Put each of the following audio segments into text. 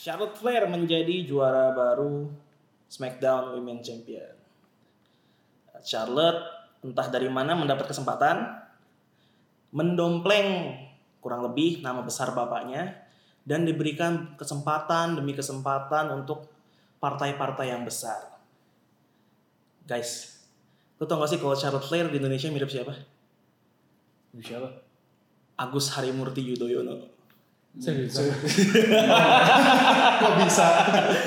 Charlotte Flair menjadi juara baru SmackDown Women Champion. Charlotte entah dari mana mendapat kesempatan mendompleng kurang lebih nama besar bapaknya dan diberikan kesempatan demi kesempatan untuk partai-partai yang besar. Guys, lu tau gak sih kalau Charlotte Flair di Indonesia mirip siapa? Siapa? Agus Harimurti Yudhoyono. Serius. kok bisa?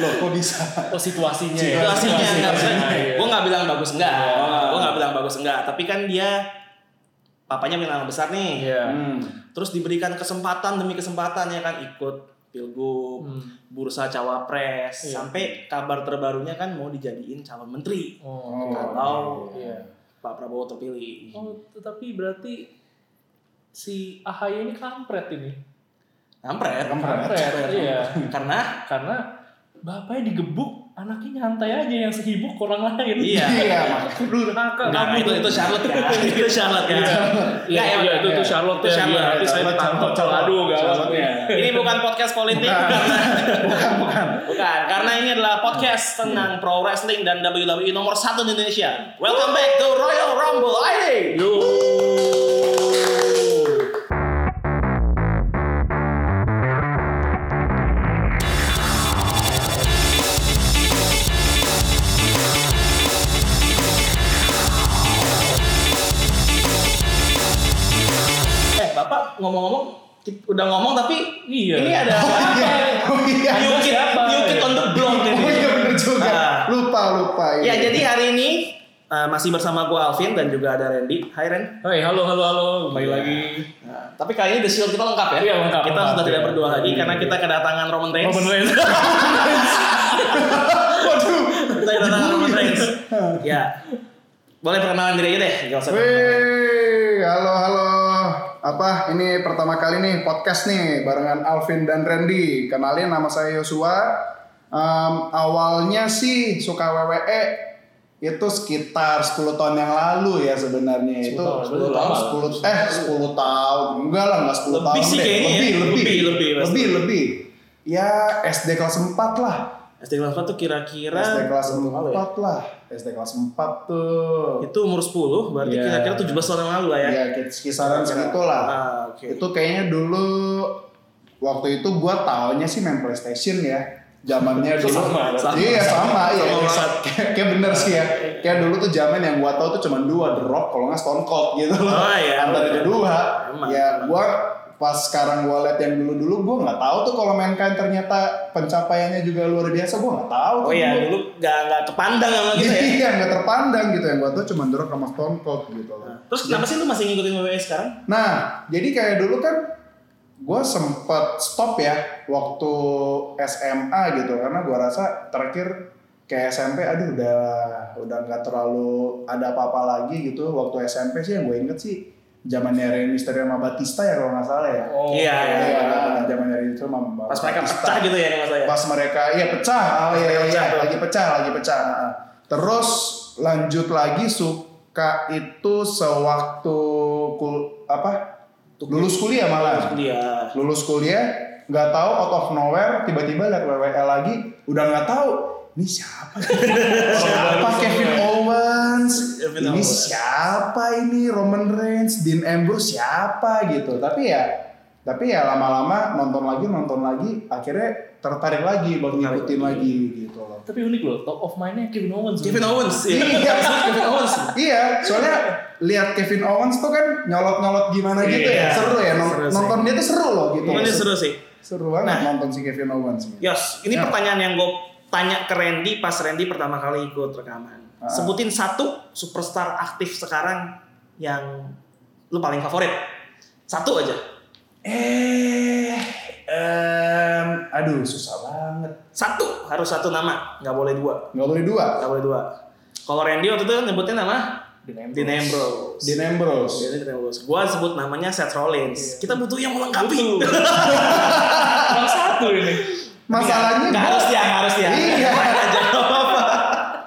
Loh, kok bisa? Oh situasinya ya. Situasinya enggak Situasinya, iya. Gue nggak bilang bagus enggak. Oh. Gue nggak bilang bagus enggak. Tapi kan dia papanya punya nama besar nih. Iya. Hmm. Terus diberikan kesempatan demi kesempatan ya kan ikut pilgub, Hmm. bursa cawapres, Iya. sampai kabar terbarunya kan mau dijadiin calon menteri Oh. kalau Iya. Pak Prabowo terpilih. Oh, tetapi berarti si AHY ini kampret ini. Kampret. Kampret. Iya. Karena Karena bapaknya digebuk, anaknya nyantai aja yang sehibuk orang lain. Iya. Iya, Durhaka Enggak, kamu. itu itu Charlotte ya. itu Charlotte ya. Iya, iya, ya, itu ya. tuh Charlotte Itu ya. Charlotte. Iya, Nanti saya ditangkap. Charlotte, Aduh, gawat. Ini bukan podcast politik karena bukan, bukan. Bukan, karena ini adalah podcast tentang pro wrestling dan WWE nomor satu di Indonesia. Welcome back to Royal Rumble ID. Yo. Udah ngomong tapi Iya. ini ada Oh iya. New Kid, siapa? New Kid on the block Oh ini. iya bener juga. Ah. Lupa, lupa. Ya, iya. jadi hari ini uh, masih bersama gue Alvin dan juga ada Randy. Hai Ren. Hai, halo, halo, halo. Kembali lagi. Nah, tapi kali ini The Shield kita lengkap ya. Iya, lengkap, Kita lengkap. sudah tidak Iya. berdua lagi karena kita kedatangan Roman Reigns. Roman Reigns. Waduh. Kita kedatangan Roman Reigns. ya. Boleh perkenalan diri aja deh. Gak usah. Wih, halo, halo. Apa, ini pertama kali nih podcast nih barengan Alvin dan Randy. Kenalin nama saya Yosua. Em, awalnya sih suka WWE itu sekitar 10 tahun yang lalu ya sebenarnya 10 itu tahun, 10 tahun lama. 10 eh 10 tahun enggak lah enggak 10 Lebih tahun sih deh. kayaknya ya. lebih, lebih Lebih, lebih, lebih lebih ya SD kelas 4 lah SD kelas 4 tuh kira-kira SD kelas berapa lalu ya? 4 lah SD kelas 4 tuh Itu umur 10, berarti Iya. kira-kira 17 tahun yang lalu lah ya. ya kisaran segitu lah Ah, oke. itu kayaknya dulu waktu itu gua taunya sih main PlayStation ya zamannya dulu sama, sama. iya sama iya Sama banget. kayak, kayak bener sih ya kayak dulu tuh zaman yang gua tahu tuh cuma dua The Rock kalau nggak Stone Cold gitu loh Oh, iya. antara itu dua ya gua pas sekarang gua liat yang dulu dulu gua nggak tahu tuh kalau main kain ternyata pencapaiannya juga luar biasa gua nggak tahu Oh iya, dulu. dulu gak, gak kepandang sama gitu ya. iya nggak terpandang gitu yang gua tuh cuma Rock sama Stone Cold gitu loh Terus kenapa sih lu masih ngikutin WWE sekarang? Nah, jadi kayak dulu kan gue sempet stop ya waktu SMA gitu karena gue rasa terakhir kayak SMP aduh udah udah nggak terlalu ada apa-apa lagi gitu waktu SMP sih yang gue inget sih zamannya Rey Mysterio sama Batista ya kalau nggak salah ya Oh, Iya, iya, Iya, iya. zamannya Rey Mysterio sama Pas mereka pecah gitu ya mas saya. pas mereka iya pecah oh iya, iya, tuh. lagi pecah lagi pecah Nah, terus lanjut lagi suka itu sewaktu kul apa lulus kuliah malah Dia. lulus kuliah nggak tahu out of nowhere tiba-tiba lihat WWE lagi udah nggak tahu ini siapa siapa Kevin Owens Kevin ini Owens. siapa ini Roman Reigns Dean Ambrose siapa gitu tapi ya tapi ya lama-lama nonton lagi nonton lagi akhirnya tertarik lagi buat Tertarik ngikutin lagi. gitu loh Tapi unik loh, top of mind-nya Kevin Owens. Kevin Owens. Iya. Iya. Kevin Owens. iya soalnya lihat Kevin Owens tuh kan nyolot-nyolot gimana gitu Iya, ya seru ya seru sih. nonton dia tuh seru loh gitu Pokoknya seru sih. seru banget Nah. nonton si Kevin Owens gitu. Yos, ini Ya. pertanyaan yang gue tanya ke Randy pas Randy pertama kali ikut rekaman. Ah. Sebutin satu superstar aktif sekarang yang lu paling favorit. Satu aja. Eh, em, aduh susah banget. Satu, harus satu nama, nggak boleh dua. Nggak boleh dua. Nggak boleh dua. Kalau Randy waktu itu nyebutnya nama Ambrose. Dean Ambrose. Gua sebut namanya Seth Rollins. Kita butuh yang melengkapi. Cuma satu ini. Masalahnya nggak gua- harus dia, nggak harus dia. Iya. Aja.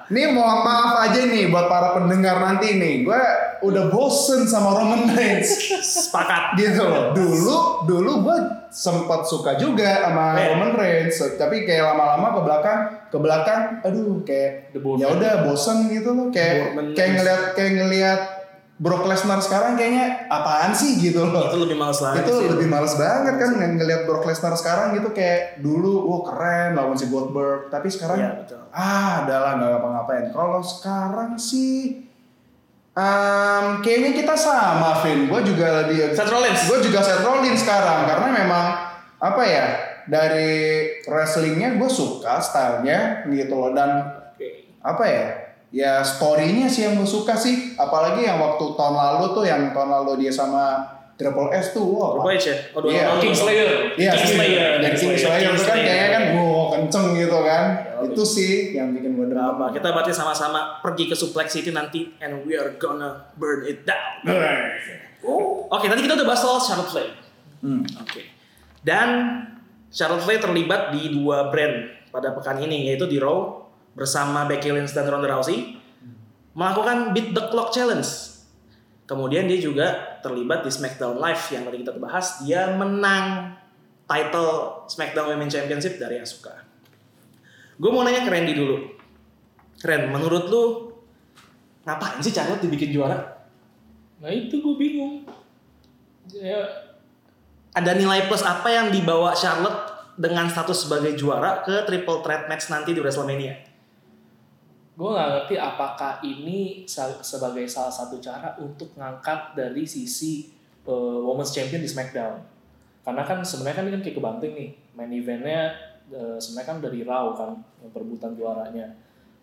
Nih mohon maaf aja nih buat para pendengar nanti nih. Gue udah bosen sama Roman Reigns. Sepakat. gitu loh. Dulu dulu gue sempat suka juga sama Eh. Roman Reigns, tapi kayak lama-lama ke belakang ke belakang, aduh kayak ya udah bosen gitu loh. Kayak kayak ngeliat kayak ngeliat Brock Lesnar sekarang kayaknya apaan sih gitu loh. Itu lebih males lagi itu sih. lebih males banget kan ng- ngeliat Brock Lesnar sekarang gitu kayak dulu wah keren lawan si Goldberg tapi sekarang betul. ah adalah nggak ngapa-ngapain kalau sekarang sih em, kayaknya kita sama Vin gue juga di Seth Rollins. gue juga Seth Rollins sekarang karena memang apa ya dari wrestlingnya gue suka stylenya gitu loh dan Oke. apa ya ya storynya sih yang gue suka sih apalagi yang waktu tahun lalu tuh yang tahun lalu dia sama Triple S tuh wah Triple H ya? Oh, dua Iya. tahun lalu. Kingslayer. Iya, Kingslayer. dan Kingslayer itu kan Kingslayer. kayaknya kan wow kenceng gitu kan. Ya, itu sih yang bikin gue drama. kita berarti sama-sama pergi ke Suplex City nanti and we are gonna burn it down. Oke, tadi kita udah bahas soal Charlotte Flair. Hmm. Oke. Dan Charlotte Flair terlibat di dua brand pada pekan ini yaitu di Raw bersama Becky Lynch dan Ronda Rousey melakukan Beat the Clock Challenge. Kemudian dia juga terlibat di SmackDown Live yang tadi kita bahas. Dia menang title SmackDown Women's Championship dari Asuka. Gue mau nanya ke Randy dulu. Ren, menurut lu ngapain sih Charlotte dibikin juara? Nah itu gue bingung. Ya, Ada nilai plus apa yang dibawa Charlotte dengan status sebagai juara ke triple threat match nanti di WrestleMania? Gue nggak ngerti apakah ini sebagai salah satu cara untuk ngangkat dari sisi uh, Women's Champion di SmackDown. Karena kan sebenarnya kan ini kan kayak kebanting nih. Main eventnya uh, sebenarnya kan dari Raw kan yang perebutan juaranya.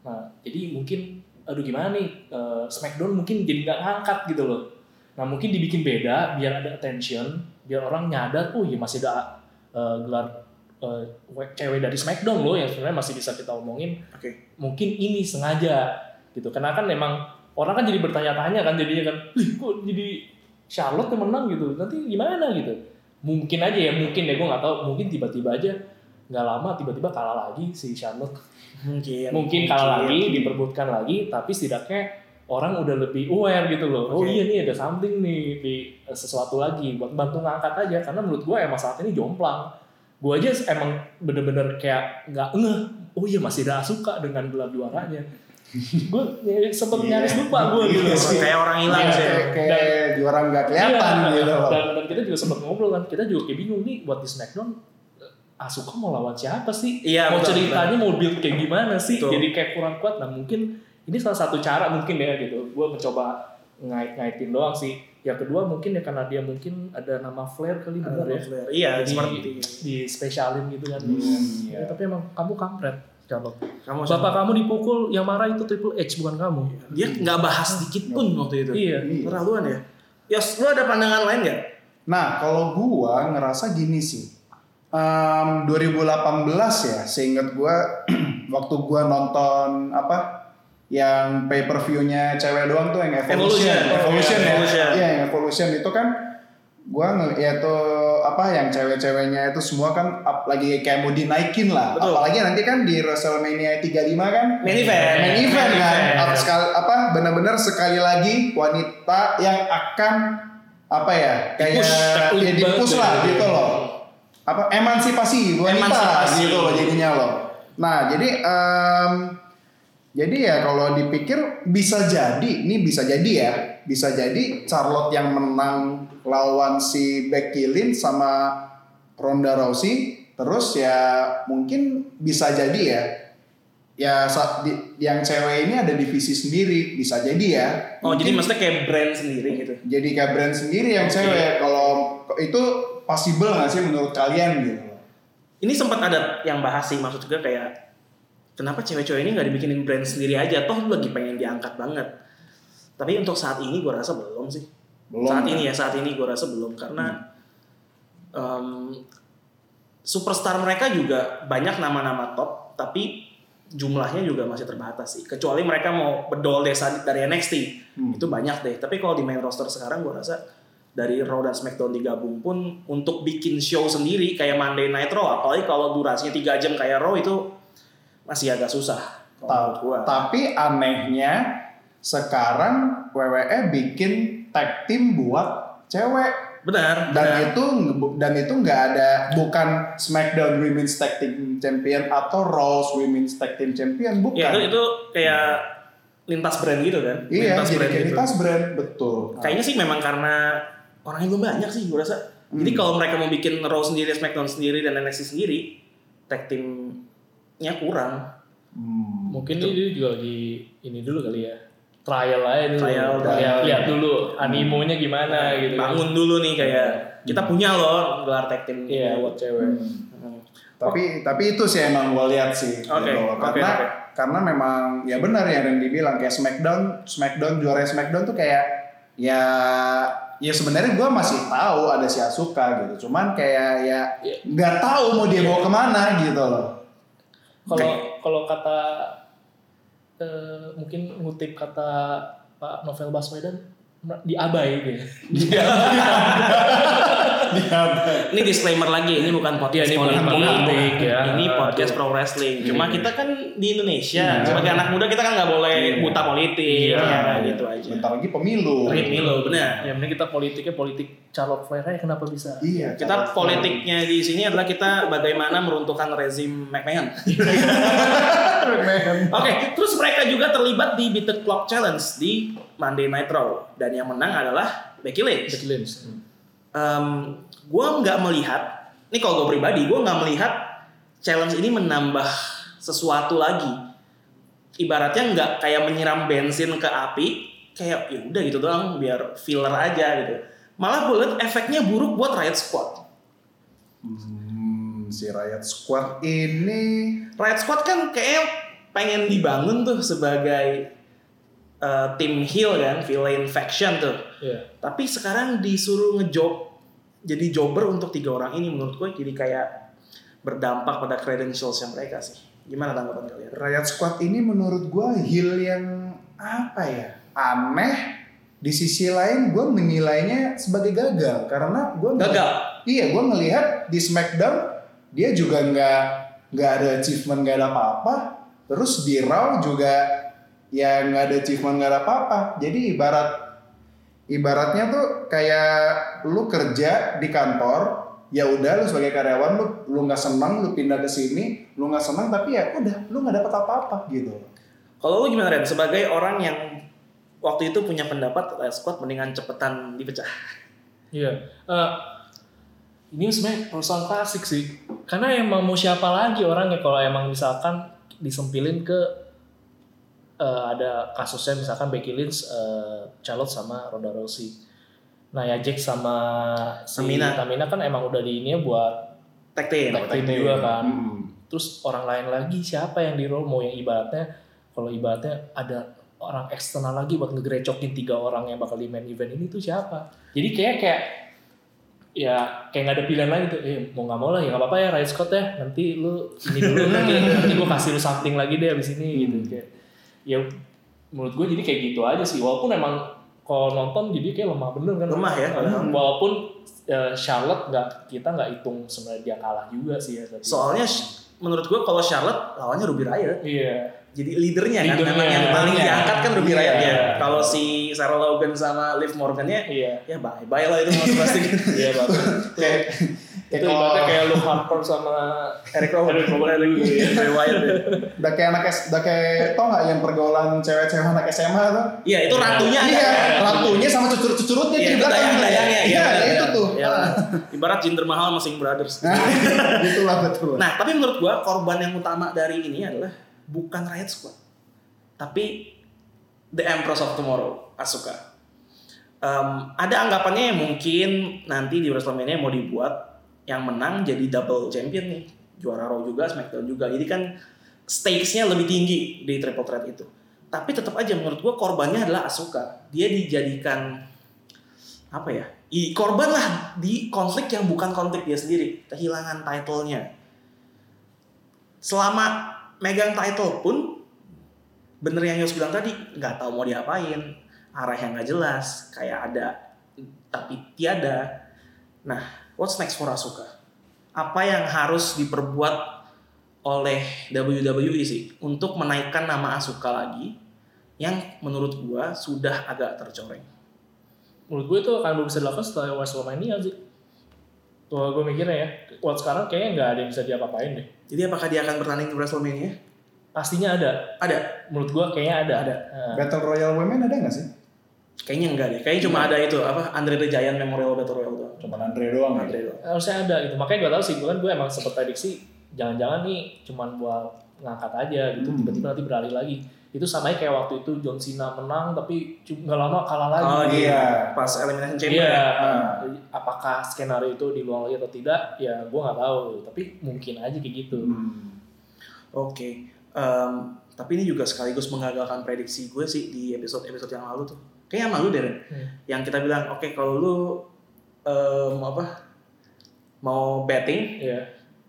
Nah jadi mungkin aduh gimana nih uh, SmackDown mungkin jadi nggak ngangkat gitu loh. Nah mungkin dibikin beda biar ada attention, biar orang nyadar oh iya masih ada uh, gelar uh, cewek dari SmackDown loh yang sebenarnya masih bisa kita omongin. Oke. mungkin ini sengaja gitu. Karena kan memang orang kan jadi bertanya-tanya kan jadinya kan "Lih, kok jadi Charlotte yang menang gitu? Nanti gimana? gitu. Mungkin aja ya mungkin ya gue nggak tahu. Mungkin tiba-tiba aja nggak lama tiba-tiba kalah lagi si Charlotte. Mungkin. mungkin kalah lagi diperbutkan lagi tapi setidaknya orang udah lebih aware gitu loh. Oh Oke. iya nih ada something nih di eh, sesuatu lagi buat bantu ngangkat aja. Karena menurut gue emang saat ini jomplang gue aja emang bener-bener kayak nggak ngeh oh iya masih ada Asuka dengan gelar juaranya gue sempet Iya. nyaris lupa gue gitu Iya sih. Kayak orang hilang Iya, sih. Kayak, kayak juara nggak kelihatan Iya, gitu loh. dan, dan kita juga sempat ngobrol kan kita juga kayak bingung nih buat di Smackdown Asuka mau lawan siapa sih Iya, mau betul, ceritanya mau build kayak gimana sih Betul. jadi kayak kurang kuat nah mungkin ini salah satu cara mungkin ya gitu gue mencoba ngait-ngaitin doang sih yang kedua mungkin ya karena dia mungkin ada nama Flair kali Ada bener ya Flair. Iya, Jadi seperti di spesialin gitu kan iya. Ya, tapi emang kamu kampret Charlotte kamu bapak kamu dipukul yang marah itu Triple H bukan kamu dia nggak bahas sedikit pun waktu itu. iya Iya. Terlaluan ya. Yos, lu ada pandangan lain nggak? Nah, kalau gua ngerasa gini sih. Em, 2018 ya, seingat gua waktu gua nonton apa yang pay per view-nya cewek doang tuh yang Evolution. Evolution. Evolution, ya. Evolution. Iya, yang Evolution itu kan gua ya tuh apa yang cewek-ceweknya itu semua kan up- lagi kayak mau dinaikin lah. Betul. Apalagi nanti kan di WrestleMania 35 kan Main event. main event Main kan event. Apa sekali apa benar-benar sekali lagi wanita yang akan apa ya kayak ya di push lah ya. gitu loh apa emansipasi wanita Emansipasi. gitu loh jadinya loh nah jadi em, jadi ya kalau dipikir bisa jadi ini bisa jadi ya bisa jadi Charlotte yang menang lawan si Becky Lynch sama Ronda Rousey terus ya mungkin bisa jadi ya ya di- yang cewek ini ada divisi sendiri bisa jadi ya Oh, jadi Mungkin maksudnya kayak brand sendiri gitu. jadi kayak brand sendiri yang Oke. cewek kalau itu possible nggak sih menurut kalian gitu Ini sempat ada yang bahas sih maksud juga kayak kenapa cewek-cewek ini nggak dibikinin brand sendiri aja? Toh lu lagi pengen diangkat banget. Tapi untuk saat ini gue rasa belum sih. belum saat ya? ini ya saat ini gue rasa belum karena em, superstar mereka juga banyak nama-nama top tapi jumlahnya juga masih terbatas sih kecuali mereka mau bedol desa dari NXT Hmm. itu banyak deh tapi kalau di main roster sekarang gue rasa dari Raw dan SmackDown digabung pun untuk bikin show sendiri kayak Monday Night Raw apalagi kalau durasinya 3 jam kayak Raw itu masih agak susah kalau Ta- gua. tapi anehnya sekarang WWE bikin tag team buat cewek Benar. dan benar. itu dan itu nggak ada bukan SmackDown Women's Tag Team Champion atau Raw's Women's Tag Team Champion bukan. Ya itu, itu kayak lintas brand gitu kan. iya, lintas jadi brand kayak gitu. lintas brand betul. Kayaknya sih memang karena orangnya belum banyak sih gue rasa. Jadi Hmm. kalau mereka mau bikin Raw sendiri, SmackDown sendiri dan NXT sendiri, tag teamnya kurang. Hmm. Mungkin ini juga lagi ini dulu kali ya. Trial aja dulu. Trial, Lihat- trial. Lihat dulu animonya gimana gitu. kan. Bangun dulu nih kayak kita punya loh gelar tag team. Iya, buat cewek. Hmm. Tapi tapi itu sih emang gue lihat sih Oke, gitu. karena oke. karena memang ya benar ya yang dibilang kayak Smackdown Smackdown juara Smackdown tuh kayak ya ya sebenarnya gue masih tahu ada si Asuka gitu cuman kayak ya Iya. nggak tahu mau dia bawa ke mana gitu loh Kalau kalau kata eh, mungkin ngutip kata Pak Novel Baswedan diabai dia. Ini disclaimer lagi, ini bukan podcast Iya, ini bukan politik, politik, ya. ini podcast pro wrestling. Cuma kita kan di Indonesia, Iya. sebagai anak muda kita kan nggak boleh Iya. buta politik, Iya. ya kan, gitu aja. bentar lagi pemilu Milo, benar. Ya mending kita politiknya politik Charlotte Flair aja kenapa bisa? iya Kita politiknya di sini adalah kita bagaimana meruntuhkan rezim McMahon. Oke, terus mereka juga terlibat di Beat the Clock Challenge di Monday Night Raw dan yang menang adalah Becky Lynch. Becky Lynch. Em, gue nggak melihat, ini kalau gue pribadi, gue nggak melihat challenge ini menambah sesuatu lagi. Ibaratnya nggak kayak menyiram bensin ke api, kayak ya udah gitu doang, biar filler aja gitu. Malah gue liat efeknya buruk buat Riot Squad. Hmm, si Riot Squad ini Riot Squad kan kayak pengen dibangun tuh sebagai eh, tim heel kan, villain faction tuh. Iya. Tapi sekarang disuruh ngejob jadi jobber untuk tiga orang ini menurut gue jadi kayak berdampak pada credentials mereka sih. Gimana tanggapan kalian? Riot Squad ini menurut gue heel yang apa ya aneh di sisi lain gue menilainya sebagai gagal karena gue Gagal. iya gue ngelihat di Smackdown dia juga nggak nggak ada achievement nggak ada apa-apa terus di Raw juga ya nggak ada achievement nggak ada apa-apa jadi ibarat ibaratnya tuh kayak lu kerja di kantor ya udah lu sebagai karyawan lu lu nggak senang lu pindah ke sini lu nggak senang tapi ya udah lu nggak dapat apa-apa gitu Kalau lu gimana Ren? Sebagai orang yang waktu itu punya pendapat Riot Squad mendingan cepetan dipecah. Iya. Eh, ini sebenarnya perusahaan klasik sih. Karena emang mau siapa lagi orangnya kalau emang misalkan disempilin ke eh, ada kasusnya misalkan Becky Lynch, eh, Charlotte sama Ronda Rousey. Nah ya Jack sama si Tamina. Tamina kan emang udah di ini buat Tag team. Tag team juga kan. Hmm. Terus orang lain lagi siapa yang di role mau yang ibaratnya kalau ibaratnya ada orang eksternal lagi buat ngegrecokin tiga orang yang bakal di main event ini tuh siapa? Jadi kayak kayak ya kayak nggak ada pilihan lain tuh. Eh mau nggak mau lah ya nggak apa-apa ya Riot Scott ya. Nanti lu ini dulu nanti nanti gue kasih lu something lagi deh abis ini gitu kayak. Ya menurut gue jadi kayak gitu aja sih. Walaupun emang kalau nonton jadi kayak lemah bener kan. Lemah ya. Eh, Walaupun eh, Charlotte nggak kita nggak hitung sebenarnya dia kalah juga sih ya. tapi- Soalnya menurut gue kalau Charlotte lawannya Ruby Riot. Iya. Jadi leadernya kan Leadernya. memang yang paling Iya. diangkat kan Ruby Iya. Riot ya. Kalau si Sarah Logan sama Liv Morgan-nya Iya. ya bye bye lah itu mas pasti. Iya bagus. kayak itu ibaratnya kayak Luke Harper sama Eric Rowan. Eric Rowan dulu. Bray Wyatt ya. udah kayak anak S, udah kayak tau nggak yang pergaulan cewek-cewek anak SMA tuh Iya itu ratunya ada. iya ratunya sama cucurut-cucurutnya Iya di belakang dayang-dayangnya. iya benar, itu tuh Iya. Ibarat Jinder Mahal sama Singh Brothers. itulah betul Nah, tapi menurut gua korban yang utama dari ini adalah bukan Riot Squad. Tapi The Empress of Tomorrow, Asuka. Em, ada anggapannya yang mungkin nanti di WrestleMania mau dibuat yang menang jadi double champion nih. Juara Raw juga, SmackDown juga. Jadi kan stakes-nya lebih tinggi di triple threat itu. Tapi tetap aja menurut gua korbannya adalah Asuka. Dia dijadikan apa ya? I, korban lah di konflik yang bukan konflik dia sendiri, kehilangan title-nya selama megang title pun bener yang Yos bilang tadi nggak tahu mau diapain arah yang nggak jelas kayak ada tapi tiada nah what's next for Asuka apa yang harus diperbuat oleh WWE sih untuk menaikkan nama Asuka lagi yang menurut gua sudah agak tercoreng. Menurut gue itu akan bisa dilakukan setelah WrestleMania sih. Tuh gue mikirnya ya, buat sekarang kayaknya nggak ada yang bisa diapa-apain deh. Jadi apakah dia akan bertanding di WrestleMania? Pastinya ada. Ada. Menurut gue kayaknya ada. Ada. Nah, Battle Royale Women ada nggak sih? Kayaknya enggak deh. Kayaknya cuma ada itu apa Andre the Giant Memorial Battle Royale doang. Cuman Andre doang Andre ya. doang. harusnya ada gitu. Makanya gue tahu sih, gue kan gue emang sempet prediksi jangan-jangan nih cuman buat ngangkat aja gitu. Hmm. Tiba-tiba nanti beralih lagi. Itu sama kayak waktu itu John Cena menang tapi nggak lama kalah lagi. Oh iya. iya. Pas Elimination Chamber Iya. ya. Ah. Jadi, Apakah skenario itu diluang lagi atau tidak? Ya gue nggak tahu. Tapi mungkin aja kayak gitu. Hmm. Oke. Em, tapi ini juga sekaligus menggagalkan prediksi gue sih di episode-episode yang lalu tuh. Kayaknya sama lu deh. Hmm. Yang kita bilang, oke kalau lu em, apa mau betting, Iya.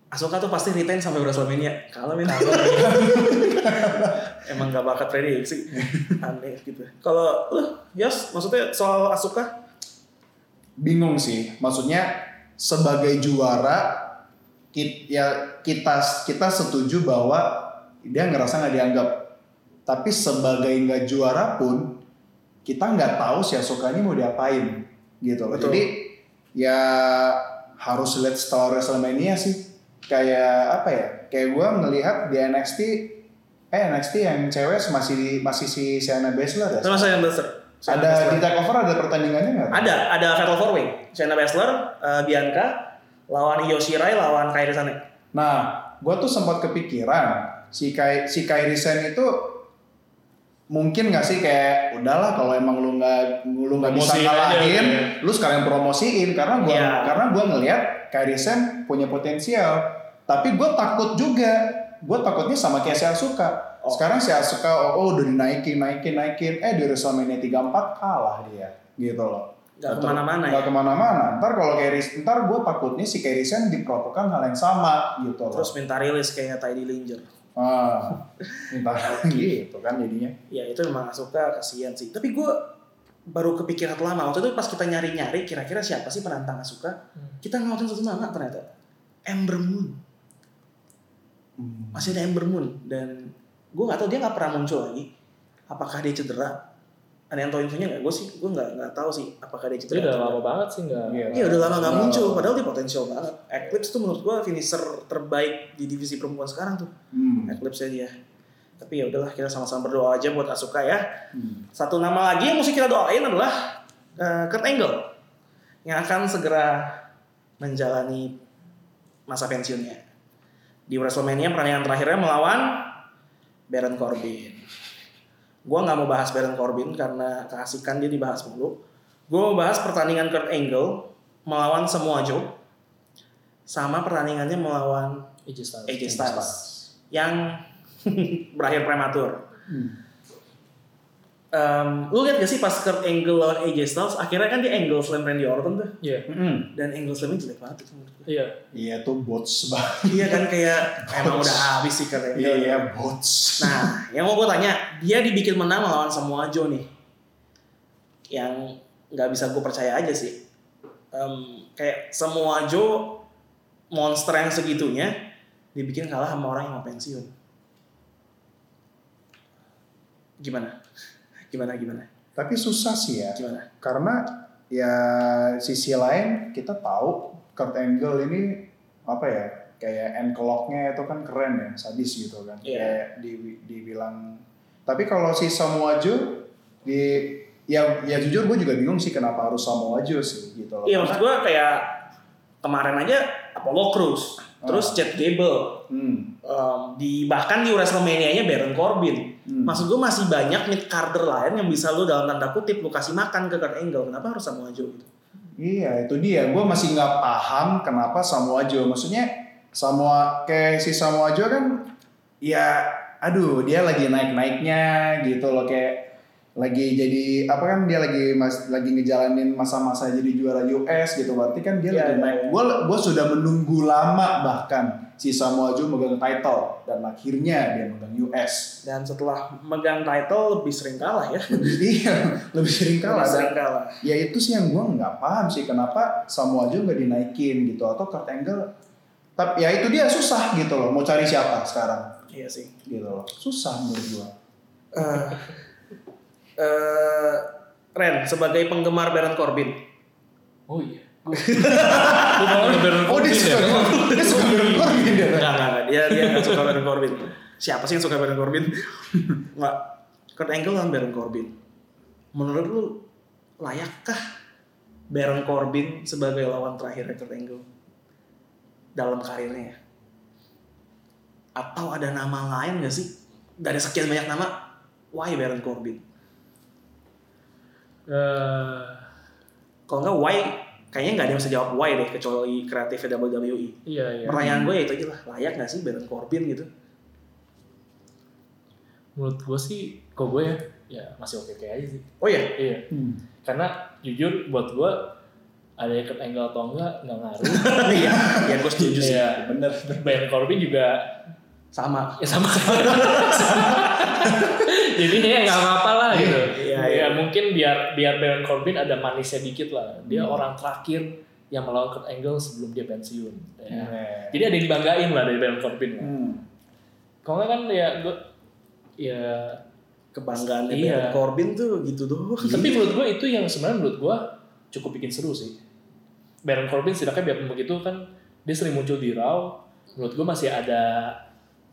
Asuka tuh pasti retain sampai WrestleMania. Kalau men, emang gak bakat prediksi. Aneh gitu. Kalau lu, Yos, maksudnya soal Asuka? bingung sih. Maksudnya sebagai juara kit, ya kita kita setuju bahwa dia ngerasa nggak dianggap. Tapi sebagai nggak juara pun kita nggak tahu si Asuka ini mau diapain gitu loh. Betul. Jadi ya harus lihat setelah WrestleMania sih. Kayak apa ya? Kayak gua ngelihat di NXT eh NXT yang cewek masih masih si Shayna Baszler ya. Sama saya yang Baszler. Shayna Ada Baszler. di takeover ada pertandingannya nggak? Ada, ada Fatal Four Way. Shayna Baszler, eh, Bianca, lawan Io Shirai, lawan Kairi Sane. Nah, gue tuh sempat kepikiran si Kai si Kairi Sen itu mungkin nggak sih kayak udahlah kalau emang lu nggak lu nggak bisa ngalahin, ya. lu sekarang promosiin karena gua Iya. karena gua ngelihat Kairi Sen punya potensial. Tapi gue takut juga, gue takutnya sama kayak si Asuka. Oh. Sekarang si Asuka oh, oh, udah dinaikin, naikin, naikin, eh di WrestleMania 34 kalah dia, gitu loh. Gak ke mana-mana Nggak ya. ke mana-mana. Ntar kalau Kairi, ntar gue takutnya si Kairi Sen diperlakukan hal yang sama gitu loh. Terus minta rilis kayak Teddy Dillinger. Ah, entar gitu kan jadinya. Ya itu memang Asuka kasihan sih. Tapi gue baru kepikiran lama. Waktu itu pas kita nyari-nyari kira-kira siapa sih penantang Asuka. Hmm. Kita ngeliatin satu nama ternyata. Ember Moon. Masih ada Ember Moon. Dan gue gak tahu dia gak pernah muncul lagi. Apakah dia cedera? Ada yang tahu infonya nggak? Gue sih gue nggak nggak tahu sih apakah dia cedera. udah atau lama banget sih nggak. Iya. Iya udah lama nggak Udah muncul, padahal dia potensial banget. Eclipse tuh menurut gua finisher terbaik di divisi perempuan sekarang tuh. Hmm. Eclipse dia. Tapi ya udahlah kita sama-sama berdoa aja buat Asuka ya. Hmm. Satu nama lagi yang mesti kita doain adalah eh, Kurt Angle yang akan segera menjalani masa pensiunnya. Di WrestleMania pertandingan terakhirnya melawan Baron Corbin. Gua nggak mau bahas Baron Corbin karena keasikan dia dibahas mulu. Gua mau bahas pertandingan Kurt Angle melawan semua Joe sama pertandingannya melawan AJ Styles. AJ Styles yang berakhir prematur. Hmm. Em, lu lihat gak sih pas Kurt Angle lawan AJ Styles akhirnya kan dia angle slam Randy Orton tuh Iya. Hmm. dan angle slamnya jelek banget tuh menurut gue. Iya. Iya tuh bots banget. iya kan kayak emang udah habis sih Kurt Angle. Iya iya bots. Nah, yang mau gue tanya, dia dibikin menang melawan semua Joe nih. Yang nggak bisa gue percaya aja sih. Em, kayak semua Joe monster yang segitunya dibikin kalah sama orang yang mau pensiun. Gimana? Gimana gimana? Tapi susah sih ya. Gimana? Karena ya sisi lain kita tahu Kurt Angle ini apa ya kayak ankle lock-nya itu kan keren ya sadis gitu kan Iya. kayak di, dibilang tapi kalau si Samoa Joe di ya ya jujur gue juga bingung sih kenapa harus Samoa Joe sih gitu loh Iya maksud gue kayak kemarin aja Apollo Crews, terus Ah. Chad Gable, hmm. em, di bahkan di WrestleMania-nya Baron Corbin. Hmm. Maksud gue masih banyak mid carder lain yang bisa lu dalam tanda kutip lu kasih makan ke Kurt Angle. Kenapa harus Samoa Joe gitu? Iya itu dia, gue masih nggak paham kenapa Samoa Joe. Maksudnya Samoa kayak si Samoa Joe kan, ya aduh dia lagi naik-naiknya gitu loh kayak lagi jadi apa kan dia lagi mas, lagi ngejalanin masa-masa jadi juara US gitu berarti kan dia Iya, lagi iya, naik. iya. Gue gue sudah menunggu lama bahkan si Samoa Joe megang title dan akhirnya dia megang US. Dan setelah megang title lebih sering kalah ya. Iya lebih sering kalah. Lebih sering kalah. ya itu sih yang gue nggak paham sih kenapa Samoa Joe nggak dinaikin gitu atau Kurt Angle Tapi ya itu dia susah gitu loh. Mau cari siapa sekarang? Iya sih. Gitu loh. Susah menurut gua. Eh, eh, Ren sebagai penggemar Baron Corbin. Oh iya. Gue malah ke Baron Oh dia Corbin suka ya. dia suka Baron Corbin dia. Enggak, enggak, enggak. Dia dia enggak suka Baron Corbin. Siapa sih yang suka Baron Corbin? Enggak. Kurt Angle lawan Baron Corbin. Menurut lu layakkah Baron Corbin sebagai lawan terakhir Kurt Angle dalam karirnya? Atau ada nama lain gak sih? Dari sekian banyak nama, why Baron Corbin? Eh, Kalau enggak why, kayaknya nggak ada yang bisa jawab why deh kecuali kreatifnya WWE. iya iya. Pertanyaan gue ya itu aja lah, layak gak sih Baron Corbin gitu? Menurut gue sih, kok gue ya, ya masih oke oke aja sih. Oh iya, Iya. Hmm. Karena jujur buat gue ada Kurt Angle atau enggak nggak ngaruh. iya, ya gue setuju sih. Iya. Bener. Baron Corbin juga Sama. ya sama jadi ya nggak apa-apa lah gitu Iya, ya iya. mungkin biar biar Baron Corbin ada manisnya dikit lah dia Hmm. orang terakhir yang melawan Kurt Angle sebelum dia pensiun ya. Hmm. jadi ada yang dibanggain lah dari Baron Corbin lah. Hmm. kalau nggak kan ya gue ya Kebanggaan Baron Iya. Corbin tuh gitu doang. tapi menurut gue itu yang sebenarnya menurut gue cukup bikin seru sih Baron Corbin setidaknya biarpun begitu kan dia sering muncul di Raw menurut gue masih ada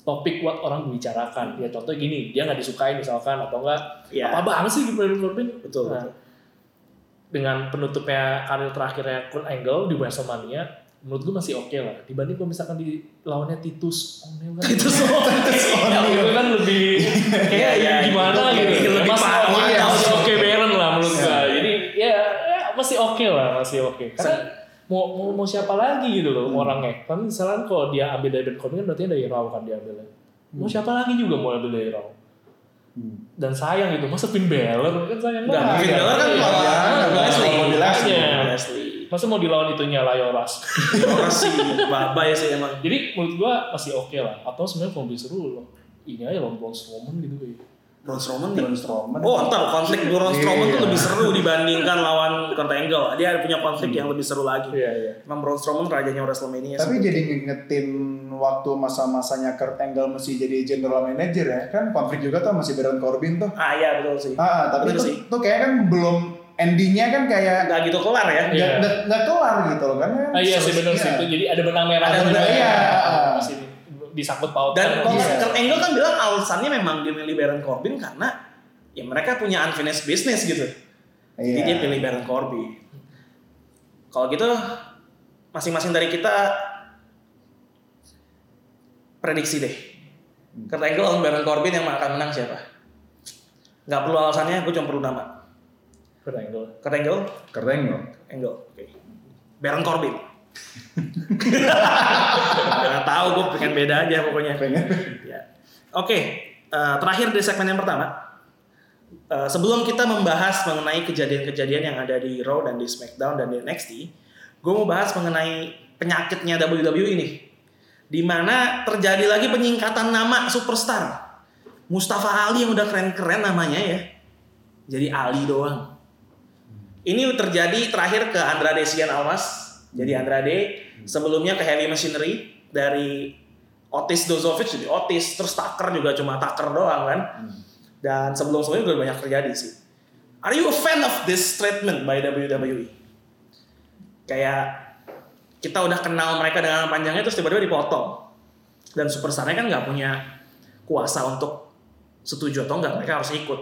topik buat orang membicarakan. Ya contoh gini dia nggak disukai misalkan atau enggak Iya, apa banget sih Baron Corbin betul. Nah, betul. dengan penutupnya karir terakhirnya Kurt Angle di WrestleMania menurut gue masih oke lah. Dibanding kalau misalkan di lawannya Titus O'Neil kan. Titus O'Neil. itu kan lebih kayak Iya, iya, gimana itu gitu. lebih masih oke oke Baron lah menurut Iya. gue jadi ya, ya masih oke lah masih oke. Karena mau, mau mau siapa lagi gitu loh orangnya kan misalnya kalau dia ambil dari Corbin kan berarti dari Raw kan dia ambilnya mau siapa lagi juga mau ambil dari Raw Hmm. dan sayang gitu masa Finn Balor kan sayang Enggak, banget. Finn Balor kan Iya. lawan Iya, Leslie. Makanya. Leslie. Masa mau dilawan itunya Layoras. Orang sih babay sih emang. Jadi menurut gua masih oke lah. Atau sebenarnya kalau lebih seru loh. Ini aja lawan Braun Strowman gitu kayak. Braun Strowman nih. Braun Strowman. Oh, entar konflik Braun Strowman tuh Iya. lebih seru dibandingkan lawan Kurt Angle. Dia punya konflik yang lebih seru lagi. Iya iya. Emang Braun Strowman rajanya WrestleMania. Tapi jadi ngingetin waktu masa-masanya Kurt Angle masih jadi general manager ya kan konflik juga tuh masih Baron Corbin tuh. ah iya betul sih. Ah, tapi Bener tuh, sih. tuh kayak kan belum endingnya kan kayak Nggak gitu kelar ya. Iya. nggak nggak- nggak kelar gitu loh kan? Ah iya sih benar sih Iya. itu. Jadi ada benang merah. Ada benang- iya. Masih disangkut pautkan. Dan kalau Iya. Kurt Angle kan bilang alasannya memang dia milih Baron Corbin karena ya mereka punya unfinished business gitu. Jadi Iya. dia pilih Baron Corbin. Kalau gitu masing-masing dari kita prediksi deh. Kurt Angle lawan Baron Corbin yang akan menang siapa? Nggak perlu alasannya, gue cuma perlu nama. Kurt Angle. Kurt Angle, Kurt Angle. Angle, oke. Baron Corbin. Gak tahu, gue pengen beda aja pokoknya. Pengen. Ya. Oke, eh, terakhir di segmen yang pertama. Eh, sebelum kita membahas mengenai kejadian-kejadian yang ada di Raw dan di SmackDown dan di NXT, gue mau bahas mengenai penyakitnya WWE ini. Di mana terjadi lagi penyingkatan nama superstar. Mustafa Ali yang udah keren-keren namanya ya. Jadi Ali doang. Ini terjadi terakhir ke Andrade Cien Almas. Jadi Andrade sebelumnya ke Heavy Machinery dari Otis Dozovic jadi Otis terus Tucker juga cuma Tucker doang kan. Dan sebelum-sebelumnya juga banyak terjadi sih. Are you a fan of this treatment by WWE? Kayak kita udah kenal mereka dengan panjangnya terus tiba-tiba dipotong. Dan superstarnya kan nggak punya kuasa untuk setuju atau enggak, mereka harus ikut.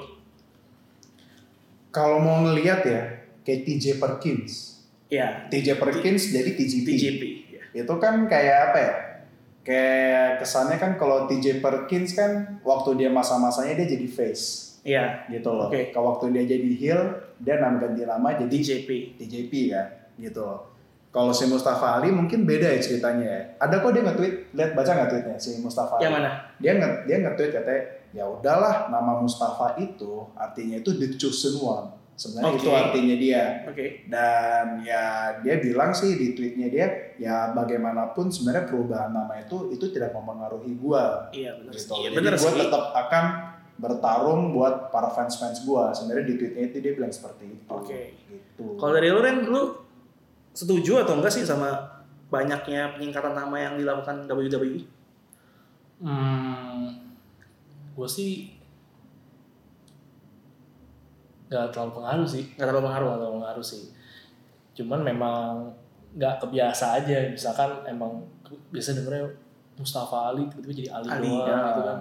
Kalau mau ngelihat ya kayak TJ Perkins. Ya, TJ Perkins jadi TJP. TJP. Ya. Itu kan kayak apa ya? Kayak kesannya kan kalau TJ Perkins kan waktu dia masa-masanya dia jadi face Iya, gitu loh. Oke. Kalau waktu dia jadi heel, dia nama ganti nama jadi TJP. TJP kan, gitu loh. Kalau si Mustafa Ali mungkin beda ya ceritanya ya. Ada kok dia nge-tweet, lihat baca nggak tweetnya si Mustafa Ali? Yang mana? Dia nge dia nge-tweet katanya, ya udahlah nama Mustafa itu artinya itu the chosen one. Sebenarnya Oke. itu artinya dia. Oke. Dan ya dia bilang sih di tweetnya dia, ya bagaimanapun sebenarnya perubahan nama itu itu tidak mempengaruhi gua. Iya benar. Gitu. Iya Jadi sih. tetap akan bertarung buat para fans-fans gua. Sebenarnya di tweetnya itu dia bilang seperti itu. Oke. Gitu. Kalau dari lu Ren, lu setuju atau enggak sih sama banyaknya peningkatan nama yang dilakukan WWE? Hmm, gue sih nggak terlalu pengaruh sih. Nggak terlalu pengaruh. Nggak terlalu pengaruh sih. Cuman memang nggak kebiasa aja. Misalkan emang biasa dengernya Mustafa Ali tiba-tiba jadi Ali, Ali, doang ya. gitu kan.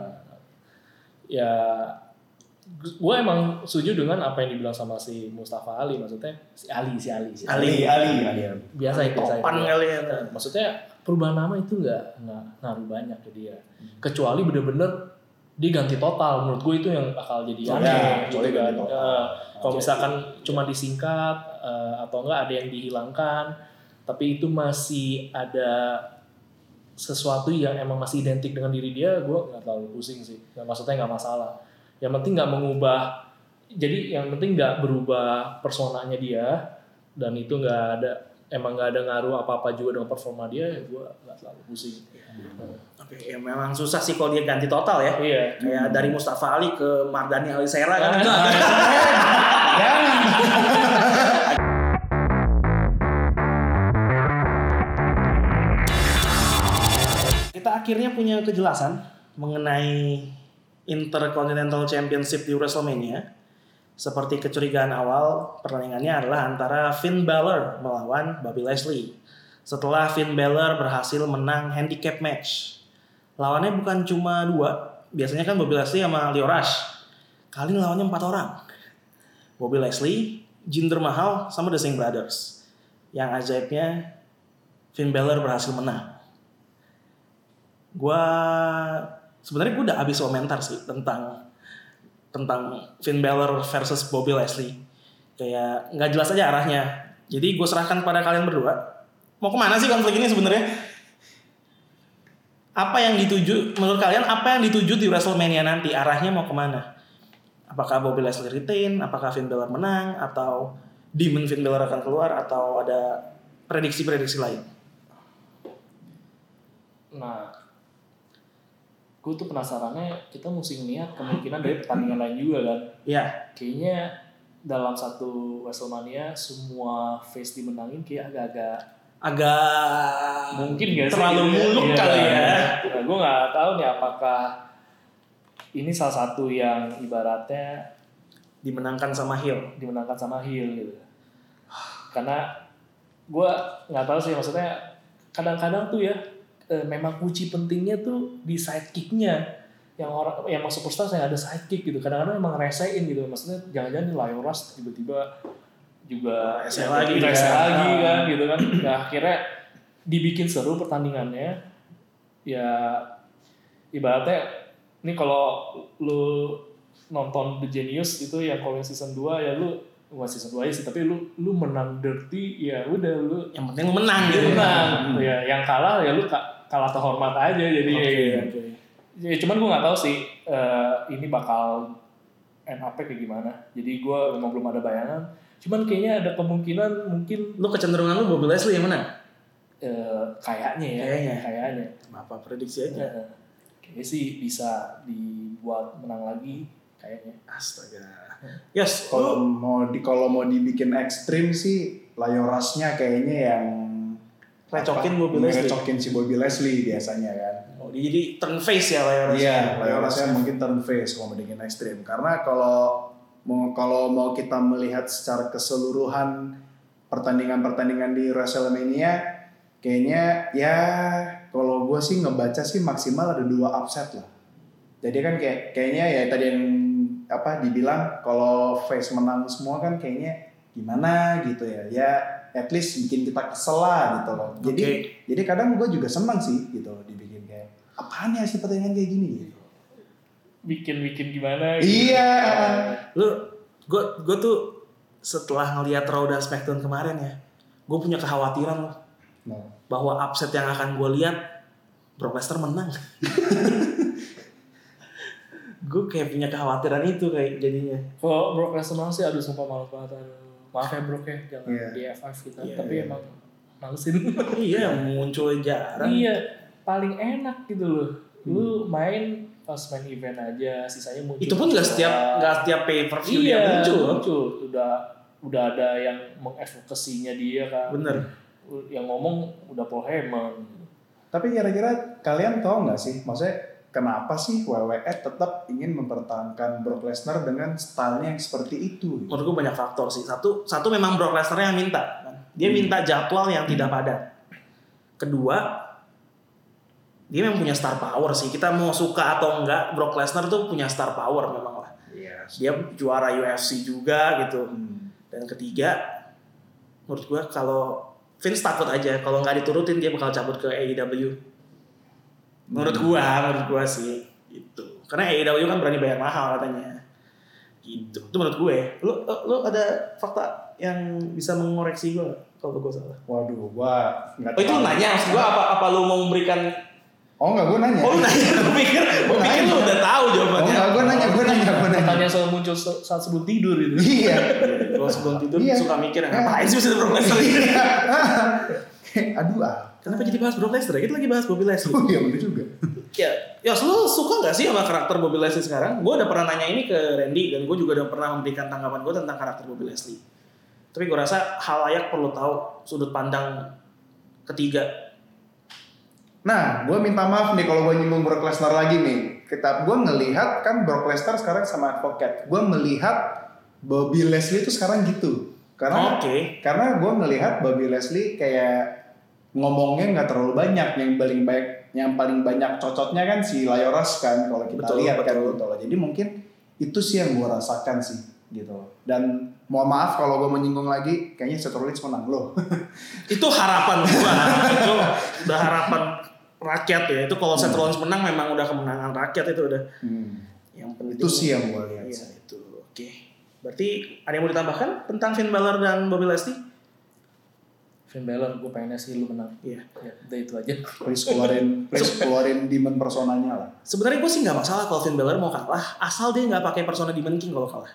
Ya gue emang setuju dengan apa yang dibilang sama si Mustafa Ali maksudnya si Ali si Ali si Ali. Ali, Ali. biasa itu biasa Topan kali ya. Maksudnya perubahan nama itu nggak nggak ngaruh banyak ke dia kecuali bener-bener dia ganti total. Menurut gue itu yang bakal jadi Oh, aneh ya, gitu kan. Eh, kalau misalkan cuma disingkat eh, atau enggak ada yang dihilangkan tapi itu masih ada sesuatu yang emang masih identik dengan diri dia gue nggak terlalu pusing sih. Nggak- maksudnya nggak masalah. Yang penting nggak mengubah jadi yang penting nggak berubah personanya dia dan itu nggak ada emang nggak ada ngaruh apa apa juga dengan performa dia ya gue nggak terlalu pusing Oke, ya memang susah sih kalau dia ganti total ya. iya Kayak dari Mustafa Ali ke Mardani Alisera kan itu agak. Kita akhirnya punya kejelasan mengenai Intercontinental Championship di WrestleMania. Seperti kecurigaan awal, pertandingannya adalah antara Finn Balor melawan Bobby Leslie. Setelah Finn Balor berhasil menang handicap match. Lawannya bukan cuma dua, biasanya kan Bobby Leslie sama Leo Rush. Kali ini lawannya empat orang. Bobby Leslie, Jinder Mahal, sama The Singh Brothers. Yang ajaibnya, Finn Balor berhasil menang gua sebenarnya gue udah habis komentar sih tentang tentang Finn Balor versus Bobby Leslie kayak nggak jelas aja arahnya. Jadi gue serahkan pada kalian berdua. Mau ke mana sih konflik ini sebenarnya? Apa yang dituju menurut kalian apa yang dituju di WrestleMania nanti? Arahnya mau ke mana? Apakah Bobby Leslie retain? Apakah Finn Balor menang? Atau Demon Finn Balor akan keluar? Atau ada prediksi-prediksi lain? Nah gue tuh penasarannya kita mesti ngeliat kemungkinan dari pertandingan lain juga kan ya kayaknya dalam satu Wrestlemania semua face dimenangin kayak agak-agak agak mungkin gak sih terlalu gitu muluk Iya. kali ya Nah, gue nggak tahu nih apakah ini salah satu yang ibaratnya dimenangkan sama Hill. dimenangkan sama heel gitu. Karena gue nggak tahu sih maksudnya kadang-kadang tuh ya eh, memang kunci pentingnya tuh di sidekicknya. Yang orang yang emang superstar yang ada sidekick gitu. Kadang-kadang emang resein gitu. Maksudnya jangan-jangan nih Lioras tiba-tiba juga Rese ya, lagi rese kan. lagi Ah. kan gitu kan. Nah, akhirnya dibikin seru pertandingannya. Ya ibaratnya ini kalau lu nonton The Genius itu yang kalau season 2 ya lu bukan season 2 aja sih tapi lu lu menang dirty ya udah lu Yang penting lu menang gitu. menang. Ya yang kalah ya lu kalah terhormat aja jadi Oke, ya, oke. ya cuman gue nggak tahu sih eh, ini bakal end up kayak gimana jadi gue memang belum ada bayangan cuman kayaknya ada kemungkinan mungkin Lu kecenderungan lu Bobby Leslie yang menang? eh, kayaknya ya Kayaknya. kayaknya Apa prediksi aja? Eh, kayaknya sih bisa dibuat menang lagi kayaknya Astaga. Yes, Kalau lu mau di kalau mau dibikin ekstrim sih Layorasnya kayaknya yang Recokin apa, Bobby Leslie. Recokin si Bobby Leslie biasanya kan. oh, jadi turn face ya Layoras. Iya, Layorasnya mungkin turn face kalau bikin ekstrim. Karena kalau mau kalau mau kita melihat secara keseluruhan pertandingan-pertandingan di WrestleMania, kayaknya ya kalau gue sih ngebaca sih maksimal ada dua upset lah. Jadi kan kayak kayaknya ya tadi yang apa dibilang kalau face menang semua kan kayaknya gimana gitu ya. Ya at least bikin kita kesel lah gitu loh. Jadi Oke. jadi kadang gue juga senang sih gitu dibikin kayak apaan ya sih pertandingan kayak gini gitu. bikin-bikin gimana gitu. Iya. Lu gue gue tuh setelah ngelihat Raw dan SmackDown kemarin ya, gue punya kekhawatiran loh Nah, bahwa upset yang akan gue lihat Brock Lesnar menang. gue kayak punya kekhawatiran itu kayak jadinya. Kalau Brock Lesnar sih aduh sumpah malu banget aduh. Maaf ya Brock ya jangan Iya. di F5 kita Iya, tapi iya. emang malesin. iya, muncul jarang. iya, paling enak gitu loh. Lu main pas main event aja, sisanya muncul. Itu pun nggak setiap nggak setiap pay per view iya, dia muncul. muncul. Udah udah ada yang mengadvokasinya dia kan. Bener. yang ngomong udah Paul Heyman. Tapi kira-kira kalian tahu nggak sih, maksudnya kenapa sih WWE tetap ingin mempertahankan Brock Lesnar dengan stylenya yang seperti itu? Menurut gue banyak faktor sih. Satu, satu memang Brock Lesnar yang minta. kan. Dia Hmm. minta jadwal yang tidak padat. Kedua, dia memang punya star power sih. Kita mau suka atau enggak, Brock Lesnar tuh punya star power memang lah. Iya. Dia juara UFC juga gitu. Hmm. Dan ketiga, menurut gue kalau Vince takut aja kalau nggak diturutin dia bakal cabut ke AEW. Menurut gua, menurut gua sih gitu. Karena AEW kan berani bayar mahal katanya. Gitu. Itu menurut gue. Lu lu, lu ada fakta yang bisa mengoreksi gua kalau gua salah? Waduh, gua Oh itu lu nanya maksud gua apa apa lu mau memberikan Oh nggak, gua nanya. Oh lu nanya, gua pikir gua pikir lu udah tahu Oh jawabannya. nggak, gua nanya, gua nanya, gua nanya. Pertanyaan selalu muncul saat sebelum tidur gitu. Iya. Kalau sebelum tidur Iya. suka mikir ngapain sih bisa Lesnar ini? Aduh ah. Kenapa jadi bahas Brock Lesnar? Kita lagi bahas Bobby Leslie. Oh iya bener juga. Ya, ya lu suka gak sih sama karakter Bobby Leslie sekarang? Gue udah pernah nanya ini ke Randy dan gue juga udah pernah memberikan tanggapan gue tentang karakter Bobby Leslie. Tapi gue rasa hal layak perlu tahu sudut pandang ketiga. Nah, gue minta maaf nih kalau gue nyinggung Brock Lesnar lagi nih. Kita, gue ngelihat kan Brock Lesnar sekarang sama Advocate. Gue melihat Bobby Leslie itu sekarang gitu. Karena Oke. karena gue ngelihat Bobby Leslie kayak ngomongnya nggak terlalu banyak. Yang paling baik, yang paling banyak cocoknya kan si Layoras kan kalau kita Betul, lihat kan betul. gitu loh. Jadi mungkin itu sih yang gue rasakan sih gitu. loh. Dan mohon maaf kalau gue menyinggung lagi, kayaknya Seth Rollins menang loh. Itu harapan gue. itu udah harapan rakyat ya. Itu kalau Seth Rollins menang memang udah kemenangan rakyat itu udah Hmm. yang penting. Itu sih yang gue lihat. Iya itu. Oke. Berarti ada yang mau ditambahkan tentang Finn Balor dan Bobby Leslie? Finn Balor, gue pengennya sih lu menang. Iya. Ya, udah itu aja. please keluarin please keluarin demon personanya lah Sebenarnya gue sih nggak masalah kalau Finn Balor mau kalah, asal dia nggak pakai persona Demon King kalau kalah.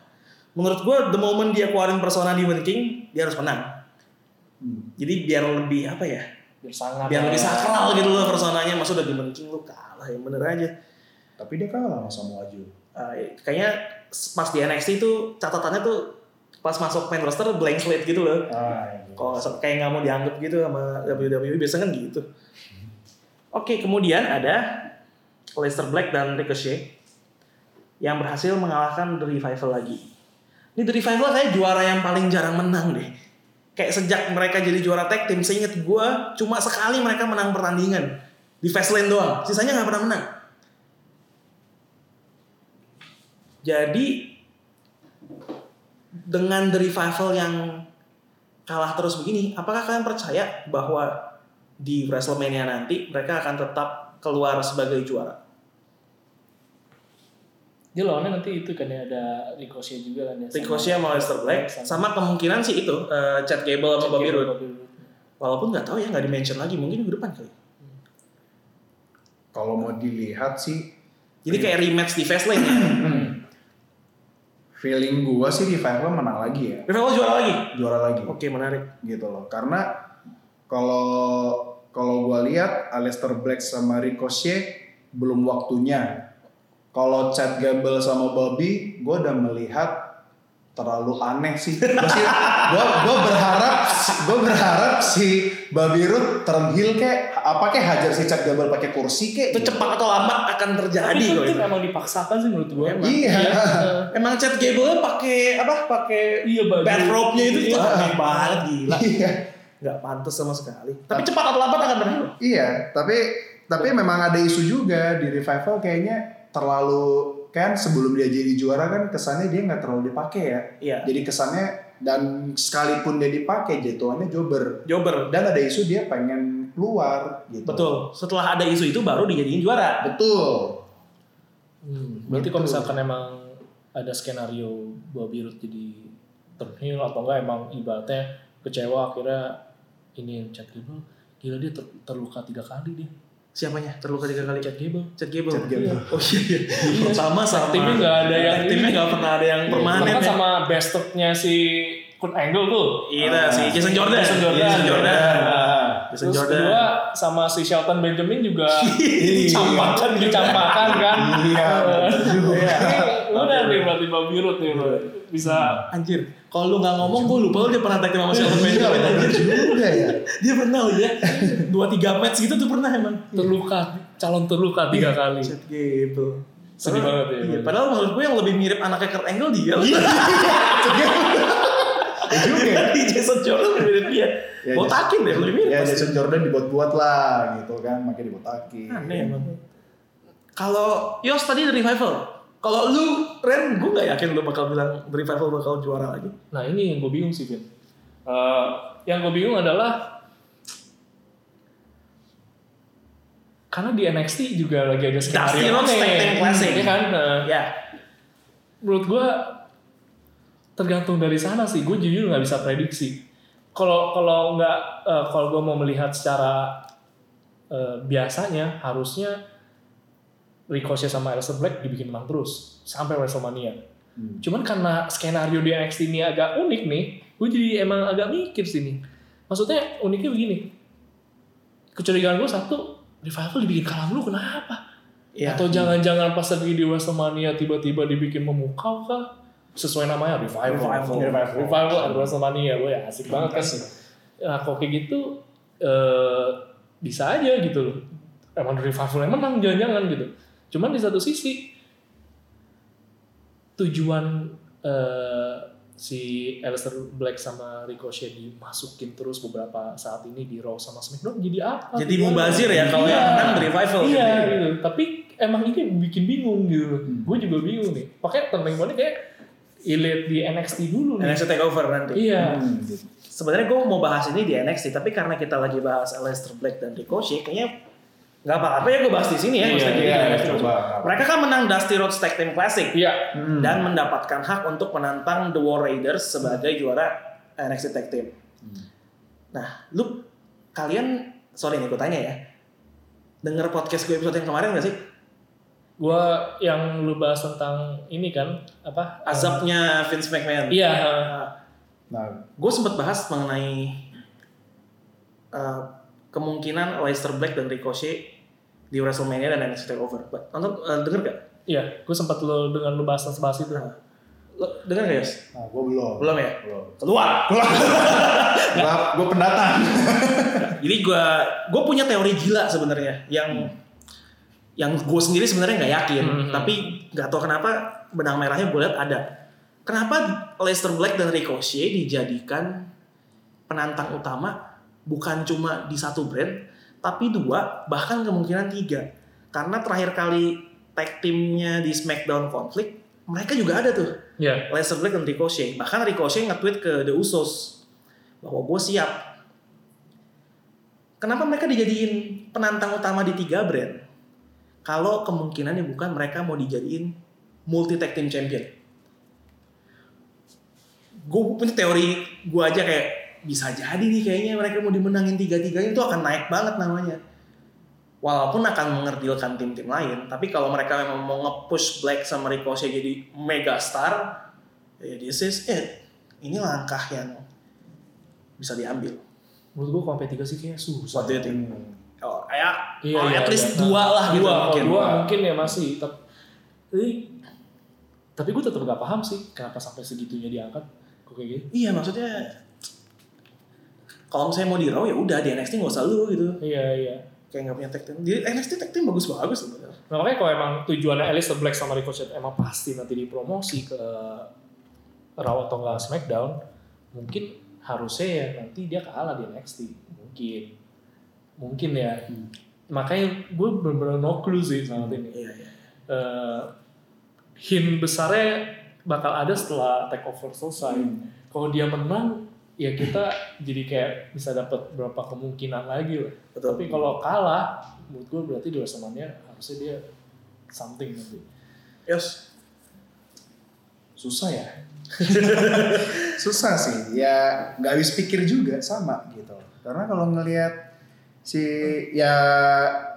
Menurut gue, the moment dia keluarin persona Demon King, dia harus menang. Hmm. Jadi biar lebih apa ya? Biar sangat. Biar lebih sakral gitu loh personanya. Masa udah Demon King lu kalah yang bener aja. tapi dia kalah sama Samoa Joe Eh, kayaknya pas di NXT itu catatannya tuh pas masuk main roster blank slate gitu loh. ah, iya. Kalau nggak kayak nggak mau dianggap gitu sama WWE biasanya kan gitu. Oke, kemudian ada Leicester Black dan Ricochet yang berhasil mengalahkan The Revival lagi. Ini The Revival kayak juara yang paling jarang menang deh. Kayak sejak mereka jadi juara tag team, seinget gue cuma sekali mereka menang pertandingan di Fastlane doang. Sisanya nggak pernah menang. Jadi dengan The Revival yang kalah terus begini, apakah kalian percaya bahwa di WrestleMania nanti mereka akan tetap keluar sebagai juara? Dia lawannya nanti itu kan ya ada Ricochet juga kan ya. Ricochet sama Aleister Black, sama- sama kemungkinan sih itu eh, Chad Gable sama Bobby Roode. Bobby Roode. Walaupun nggak tahu ya nggak di mention lagi, mungkin minggu depan kali. kalau mau dilihat sih Jadi kayak rematch di Fastlane ya. feeling gua sih revival menang lagi ya Revival juara lagi. juara lagi Oke menarik. gitu loh karena kalau kalau gua lihat Aleister Black sama Ricochet belum waktunya kalau Chad Gable sama Bobby gua udah melihat terlalu aneh sih gua sih gua, gua berharap gua berharap si turn heel kayak apa kayak hajar si Chad Gable pakai kursi kayak Itu gitu. cepat atau lambat akan terjadi Tapi kok itu itu. memang dipaksakan sih menurut gue. Emang. iya Emang Chad Gable pakai apa? Pakai Iya baju. backrobe-nya itu tuh Iya. aneh banget gila. iya Nggak pantas sama sekali. Tapi cepat atau lambat akan terjadi. Iya, tapi tapi memang ada isu juga di revival kayaknya terlalu kan sebelum dia jadi juara kan kesannya dia nggak terlalu dipakai ya. Iya. Jadi kesannya dan sekalipun dia dipakai jatuhannya jobber. Jobber. Dan ada isu dia pengen keluar gitu. Betul. Setelah ada isu itu baru dijadiin juara. Betul. Hmm, berarti Gitu. kalau misalkan emang ada skenario Bobby Roode jadi turnhill atau enggak emang ibaratnya kecewa akhirnya ini Chad Gable gila dia ter- terluka tiga kali dia Siapanya? Terluka tiga kali. Chad Gable Chad Gable. Chad Gable. Oh iya iya. Sama sama. Timnya nggak ada yang timnya nggak pernah ada yang permanen. bahkan ya. sama bestnya si Kurt Angle tuh Iya si Jason Jordan. Jason Jordan. Jason Jordan. Ah, Jason terus Jordan. kedua sama si Shelton Benjamin juga Dicampakkan juga. dicampakkan kan Iya, udah nih berarti babi root nih lo. Bisa Anjir, kalau lu nggak ngomong, gue lupa lu dia pernah tag sama Shelton Iya, anjir. juga ya. Dia pernah loh ya, dua tiga match gitu tuh pernah emang. terluka, calon terluka tiga kali. Chat gitu. Sedih banget ya, Iya, padahal menurut gue yang lebih mirip anaknya Kurt Angle dia. Ya juga ya. Di Jason Jordan lebih mirip dia. Ya, Botakin deh, lebih mirip. Ya pasti. Jason Jordan dibuat-buat lah gitu kan, makanya dibotakin. Aneh emang. Kalau Yos tadi Revival. Kalau lu, Ren, gue gak yakin lu bakal bilang Revival bakal juara lagi. Nah ini yang gue bingung sih, Vin. Eh, yang gue bingung adalah karena di NXT juga lagi ada Dusty skenario Rhodes Tag Team Classic. Iya kan? Nah, Ya, menurut gue tergantung dari sana sih. Gue jujur nggak bisa prediksi. Kalau kalau nggak eh, kalau gue mau melihat secara eh, biasanya harusnya Ricochet sama Aleister Black dibikin menang terus sampai WrestleMania. Hmm. Cuman karena skenario di NXT ini agak unik nih, gue jadi emang agak mikir sih nih. Maksudnya uniknya begini. Kecurigaan gue satu, Revival dibikin kalah dulu kenapa? Iya. Atau jangan-jangan pas lagi di WrestleMania tiba-tiba dibikin memukau kah? Sesuai namanya Revival. Revival. Revival, Revival at WrestleMania. Gue ya asik banget kan. Nah kok kayak gitu, eh, bisa aja gitu loh. Emang Revival yang menang jangan-jangan gitu. Cuman di satu sisi, tujuan eh, si Aleister Black sama Ricochet dimasukin terus beberapa saat ini di Raw sama SmackDown jadi apa? jadi mubazir ya kalau Iya. yang menang Revival. Iya gitu ya. gitu. Tapi emang ini bikin bingung gitu. Hmm. Gue juga bingung nih. Pakai turning point kayak Elite di NXT dulu nih. NXT Takeover nanti. Iya. Hmm, gitu. Sebenarnya gue mau bahas ini di NXT, tapi karena kita lagi bahas Aleister Black dan Ricochet, kayaknya nggak apa-apa ya gue bahas di sini ya. Iya, Iya, di ya, NXT. coba. Mereka kan menang Dusty Rhodes Tag Team Classic Iya. Hmm. dan mendapatkan hak untuk menantang The War Raiders sebagai juara NXT Tag Team. Hmm. Nah, lu kalian sorry nih gue tanya ya. Denger podcast gue episode yang kemarin gak sih? Gue yang lu bahas tentang ini kan apa? Azabnya Vince McMahon. Iya. Nah, Gue sempat bahas mengenai uh, kemungkinan Leicester Black dan Ricochet di WrestleMania dan NXT Takeover. Nonton uh, denger gak? Iya. Gue sempat lu dengan lu bahas bahas itu. Lo denger gak Yos? nah gue belum. Belum ya? Belum. Keluar. gue pendatang. Jadi gue gue punya teori gila sebenarnya yang yang gue sendiri sebenarnya nggak yakin, Hmm. tapi nggak tahu kenapa benang merahnya gue lihat ada. Kenapa Leicester Black dan Ricochet dijadikan penantang utama bukan cuma di satu brand, tapi dua bahkan kemungkinan tiga. Karena terakhir kali tag timnya di SmackDown konflik mereka juga ada tuh Iya. Leicester Black dan Ricochet. Bahkan Ricochet nge-tweet ke The Usos bahwa gue siap. Kenapa mereka dijadiin penantang utama di tiga brand? Kalau kemungkinannya bukan mereka mau dijadiin multi tag team champion. Gue punya teori gue aja kayak bisa jadi nih kayaknya mereka mau dimenangin tiga-tiganya itu akan naik banget namanya. Walaupun akan mengerdilkan tim-tim lain, tapi kalau mereka memang mau nge-push Black sama Ricochet jadi mega star, ya this is it. Ini langkah yang bisa diambil. Menurut gue sih kayaknya susah. What do you think? Oh, ya, Iya, oh, iya, at least iya. dua lah gitu dua, mungkin. Kalau dua mungkin ya masih. Tapi, tapi, gue tetap gak paham sih kenapa sampai segitunya diangkat. Kok kayak gitu? Iya maksudnya kalau misalnya mau di Raw ya udah di NXT nggak usah lu gitu. Iya iya. Kayak nggak punya tag team. Di NXT tag team bagus-bagus sebenarnya. Nah, makanya kalau emang tujuannya Alistair Black sama Ricochet emang pasti nanti dipromosi ke Raw atau nggak SmackDown, mungkin harusnya ya nanti dia kalah di NXT. Mungkin. Mungkin ya. Makanya gue bener-bener no clue sih sama ini. Iya iya. Eh, hint besarnya bakal ada setelah takeover selesai. Kalau dia menang, ya kita jadi kayak bisa dapat berapa kemungkinan lagi lah. Betul. Tapi kalau kalah, menurut gue berarti di WrestleMania harusnya dia something nanti. Yos. Susah ya. Susah sih. Ya nggak habis pikir juga sama gitu. Karena kalau ngelihat si ya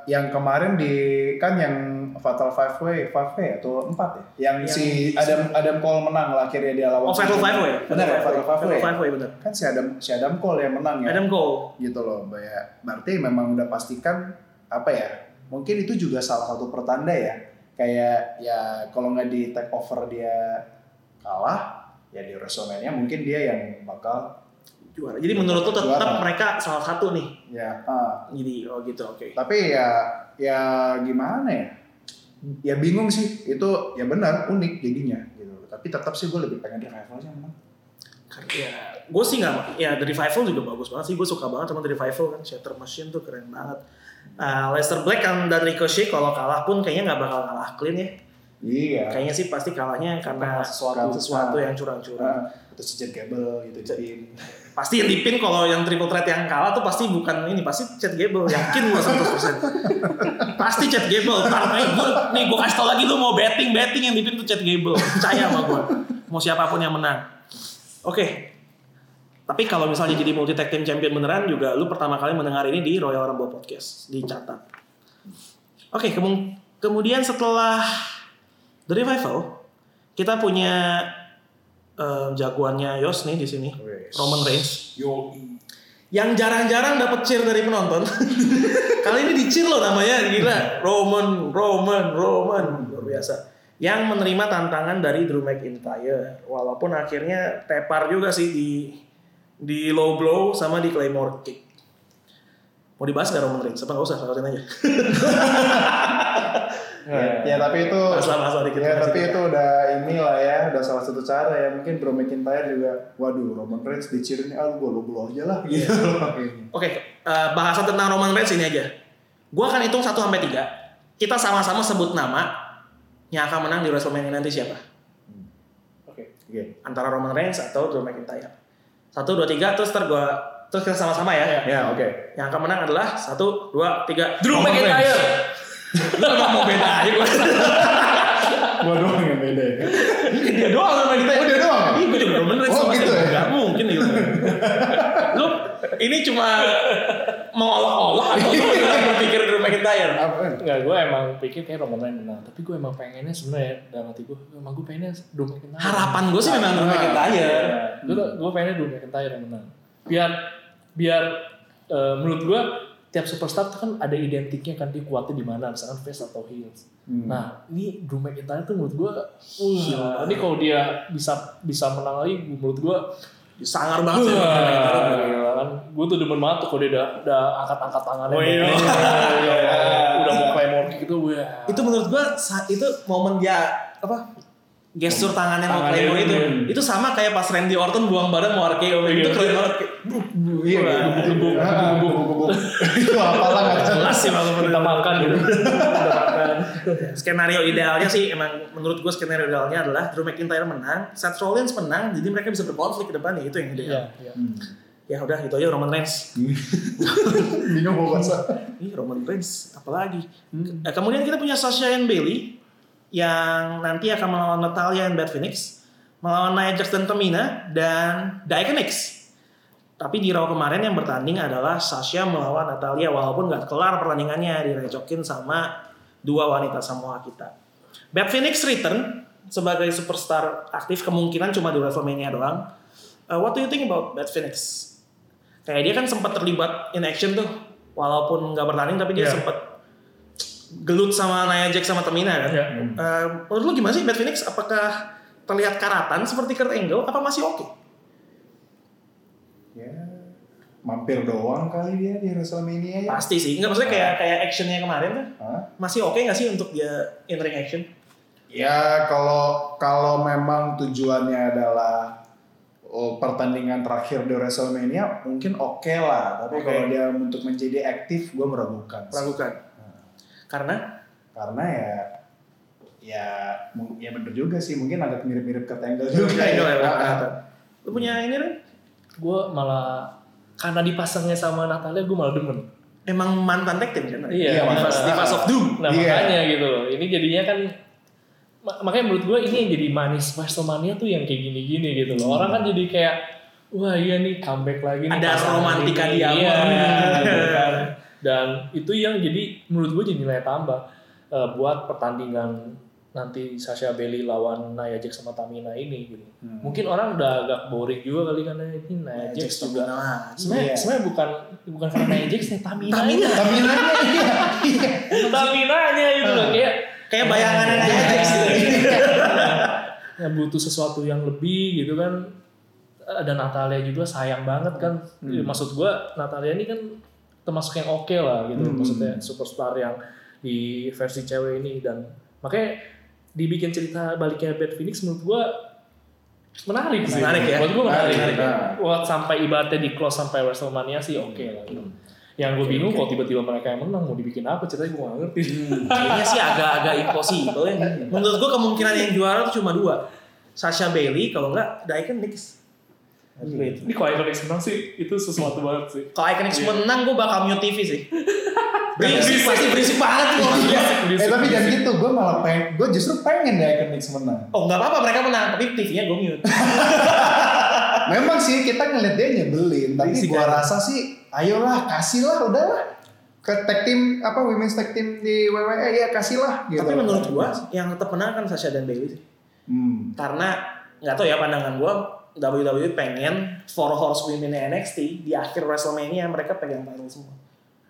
yang kemarin di kan yang Fatal Five Way, Five Way atau empat ya, yang, Yang si Adam Adam Cole menang lah akhirnya dia lawan. Oh Fatal Five Way. Benar ya, Fatal Five Way. Five Way benar. Kan si Adam si Adam Cole yang menang ya. Adam Cole. gitu loh ya. Berarti memang udah pastikan apa ya? Mungkin itu juga salah satu pertanda ya. Kayak ya kalau nggak di take over dia kalah ya di WrestleMania mungkin dia yang bakal Juara. Jadi menurut lu tetap Juara. mereka salah satu nih. ya ah. Jadi oh gitu oke. tapi ya ya gimana ya ya bingung sih itu ya benar unik jadinya gitu. Tapi tetap sih gue lebih pengen revival sih memang ya gue sih nggak ya The Revival juga bagus banget sih gue suka banget sama The Revival kan Shatter Machine tuh keren banget. Uh, Lester Black kan dan Ricochet kalau kalah pun kayaknya nggak bakal kalah clean ya. Iya. Kayaknya sih pasti kalahnya karena sesuatu sesuatu. yang curang-curang. Ah, atau Jet Gable gitu jadi pasti yang dipin kalau yang triple threat yang kalah tuh pasti bukan ini pasti Chad Gable yakin gue 100% pasti Chad Gable Ntar, nih gue nih gue kasih tau lagi lu mau betting betting yang dipin tuh Chad Gable percaya sama gue mau siapa pun yang menang. Oke. Tapi kalau misalnya jadi multi tag team champion beneran juga lu pertama kali mendengar ini di Royal Rumble Podcast dicatat. Oke kemu- kemudian setelah The Revival kita punya eh, jagoannya Yos nih di sini Wes. Roman Reigns yo yang jarang-jarang dapat cheer dari penonton. Kali ini di cheer loh namanya gila. Roman, Roman, Roman luar biasa. Yang menerima tantangan dari Drew McIntyre. Walaupun akhirnya tepar juga sih di di low blow sama di Claymore kick. Mau dibahas gak Roman Reigns? Apa nggak usah? Sautin aja. ya, ya tapi itu Masalah-masalah dikit. ya tapi itu udah inilah ya udah salah satu cara ya mungkin Drew McIntyre juga waduh Roman Reigns dicirin ah gue lo blow aja lah gitu Oke, eh, bahasan tentang Roman Reigns ini aja. Gua akan hitung 1 sampai 3. Kita sama-sama sebut nama yang akan menang di WrestleMania nanti siapa? Oke. oke antara Roman Reigns atau Drew McIntyre. Satu, dua, tiga, terus ntar gua terus kita sama-sama ya. ya oke Yang akan menang adalah satu, dua, tiga. Drew Roman McIntyre. Reigns. Lu emang mau beda aja gua. gue doang yang beda ya dia doang Roman McIntyre. Oh, dia doang? Iya, gua juga Roman Reigns. Oh, sama gitu ya? Nggak mungkin gitu. Lu ini cuma mengolok-olok atau lu berpikir Drew McIntyre? apa Enggak, gue emang pikir kayak Roman Reigns menang. Tapi gue emang pengennya sebenarnya dalam hati gue, emang gue pengennya Drew McIntyre. Harapan gue sih memang Drew Ah. McIntyre. Gue gue pengennya Drew McIntyre yang menang. Biar biar eh, menurut gue tiap superstar tuh kan ada identiknya kan dia kuatnya di mana, misalkan face atau heels. Hmm. Nah, ini Drew McIntyre tuh menurut gue, wah, ini kalau dia bisa bisa menang lagi, menurut gue, Sangar banget wah, gila kan, gue tuh demen banget tuh kalau dia udah, udah angkat-angkat tangannya, Oh, iya. udah mau claymore gitu, wah. itu menurut gua saat itu momen dia apa gestur tangannya mau Claymore itu. itu. sama kayak pas Randy Orton buang badan mau RKO itu Iya. keren banget. Iya Wah, gebuk gebuk itu apalah nggak jelas. Sih kalau Kita makan gitu, skenario idealnya sih emang menurut gue skenario idealnya adalah Drew McIntyre menang Seth Rollins menang jadi mereka bisa berkonflik ke depannya itu yang ideal. Iya, iya. ya udah itu aja Roman Reigns. Bingung mau bahasa. Ih Roman Reigns apalagi? Eh, kemudian kita punya Sasha and Bailey yang nanti akan melawan Natalia and Beth Phoenix melawan Nia Jax dan Tamina dan Diakonix tapi di Raw kemarin yang bertanding adalah Sasha melawan Natalia walaupun nggak kelar pertandingannya direcokin sama dua wanita Samoa kita Beth Phoenix return sebagai superstar aktif kemungkinan cuma di WrestleMania doang Eh, what do you think about Beth Phoenix? Kayak dia kan sempat terlibat in action tuh walaupun nggak bertanding tapi dia Iya. sempat gelut sama Nia Jax sama Tamina kan. Iya. Eh, menurut lu gimana sih Beth Phoenix? Apakah terlihat karatan seperti Kurt Angle? Apa masih oke? ya mampir doang kali dia di WrestleMania ya Pasti sih. Nggak maksudnya kayak kayak actionnya kemarin tuh Hah? masih oke nggak sih untuk dia in ring action? Ya kalau kalau memang tujuannya adalah oh, pertandingan terakhir di WrestleMania mungkin oke lah. Tapi Oke. kalau dia untuk menjadi aktif, gue meragukan. sih. Karena Karena ya ya ya bener juga sih mungkin agak mirip-mirip ke Tangle juga. Kurt Angle ya. Ah, ah. Lu punya ini Ren? Gue malah karena dipasangnya sama Natalia gue malah demen. Emang mantan tag team kan? Iya, Divas, mantan. Divas of Doom. Nah Iya. makanya gitu loh. Ini jadinya kan ma- makanya menurut gue ini yang jadi manis WrestleMania tuh yang kayak gini-gini gitu loh. Orang kan jadi kayak wah iya nih comeback lagi nih. Ada romantika di awal. Iya, gitu kan. Dan itu yang jadi menurut gue jadi nilai tambah eh, buat pertandingan nanti Sasha Bailey lawan Nia Jax sama Tamina ini gitu. Hmm. Mungkin orang udah agak boring juga kali karena ini Nia Jax juga. Sebenarnya Iya. sebenarnya bukan bukan karena Nia Jax nih Tamina. Tamina. Tapi nanya iya. Taminanya gitu loh kayak Kayak bayangannya Nia Jax gitu. Ya butuh sesuatu yang lebih gitu kan ada Natalia juga sayang banget kan Ya, maksud gua Natalia ini kan termasuk yang oke lah gitu Hmm. maksudnya superstar yang di versi cewek ini dan makanya dibikin cerita baliknya Bad Phoenix menurut gua menarik sih Menarik ya? buat menarik, Menarik, menarik. Buat sampai ibaratnya di close sampai WrestleMania sih oke lah gitu. yang gue bingung kalau tiba-tiba mereka yang menang mau dibikin apa ceritanya gue gak ngerti Kayaknya sih agak-agak impossible ya. Menurut gua kemungkinan yang juara tuh cuma dua. Sasha Bailey kalau enggak The Iconics. Gitu. ini kalau Iconics menang sih itu sesuatu banget sih Kalau Iconics menang gua bakal mute TV sih. Berisik pasti berisik banget tuh orangnya. Eh tapi jangan gitu, gue malah pengen, gue justru pengen ya Iconics menang. Oh nggak apa-apa mereka menang, tapi TV-nya gue mute. Memang sih kita ngeliat dia nyebelin, tapi gue rasa sih, ayolah kasihlah udahlah ke tag team apa women's tag team di WWE ya kasihlah gitu. Tapi menurut gua yang tetap menang kan Sasha dan Bailey sih. Hmm. Karena nggak tahu ya pandangan gua WWE pengen four horsewomen NXT di akhir WrestleMania mereka pegang title semua.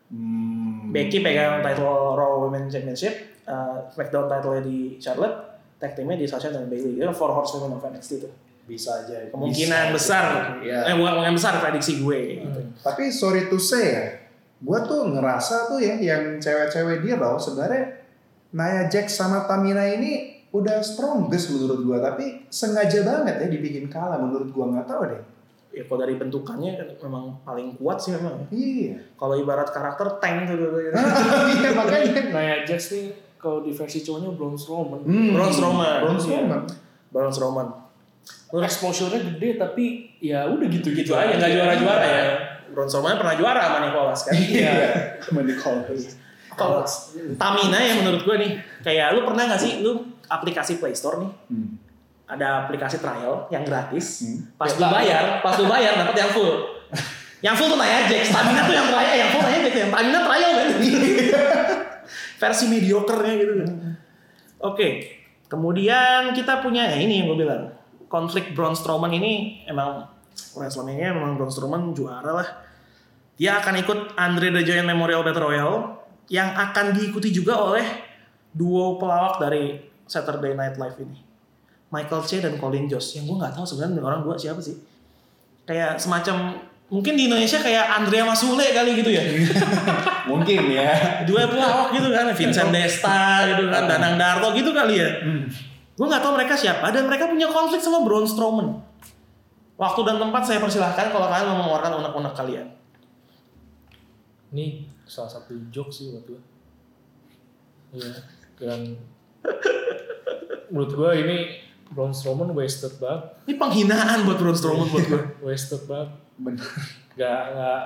Hmm. Becky pegang title Raw Women's Championship, uh, SmackDown title di Charlotte, tag teamnya di Sasha dan Bailey. Itu four horsewomen of NXT itu. Bisa aja. Kemungkinan Bisa besar, aja. eh Ya. bukan kemungkinan besar prediksi gue. Gitu. Tapi sorry to say ya, gue tuh ngerasa tuh ya yang cewek-cewek dia loh sebenarnya Nia Jax sama Tamina ini udah strongest menurut gue, tapi sengaja banget ya dibikin kalah menurut gue nggak tahu deh. Ya kalau dari bentukannya kan memang paling kuat sih memang. Iya. Kalau ibarat karakter tank tuh dulu. Iya makanya. Nia Jax nih kalau di versi cowoknya Braun Strowman Hmm. Braun Strowman. Braun Strowman. Baron Strowman. exposure-nya gede tapi ya udah gitu-gitu Gitu aja nggak juara-juara ya. Braun Strowman pernah juara sama Nicholas kan. Iya. Sama Nicholas. Kalau Tamina ya menurut gue nih, kayak lu pernah nggak sih lu aplikasi Play Store nih, Hmm. ada aplikasi trial yang gratis, Hmm. pas lu bayar, pas lu bayar dapat yang full. yang full tuh Nia Jax, Tamina tuh yang trial, eh, yang full Nia Jax, yang Tamina trial kan. Versi mediocre-nya gitu kan. Oke, kemudian kita punya ya ini yang gue bilang, konflik Braun Strowman ini emang WrestleMania memang Braun Strowman juara lah. Dia akan ikut Andre the Giant Memorial Battle Royale yang akan diikuti juga oleh duo pelawak dari Saturday Night Live ini. Michael Che dan Colin Jost yang gue nggak tahu sebenarnya orang dua siapa sih. Kayak semacam mungkin di Indonesia kayak Andrea Masule kali gitu ya. Mungkin ya. Dua pelawak gitu kan, Vincent Desta gitu kan, Danang Darto gitu kali ya. Gue nggak tahu mereka siapa dan mereka punya konflik sama Braun Strowman. Waktu dan tempat saya persilahkan kalau kalian mau mengeluarkan unek-unek kalian. ini salah satu joke sih buat gue iya dan menurut gue ini Braun Strowman wasted banget Ini penghinaan buat Braun Strowman buat gue. wasted banget Bener. gak nggak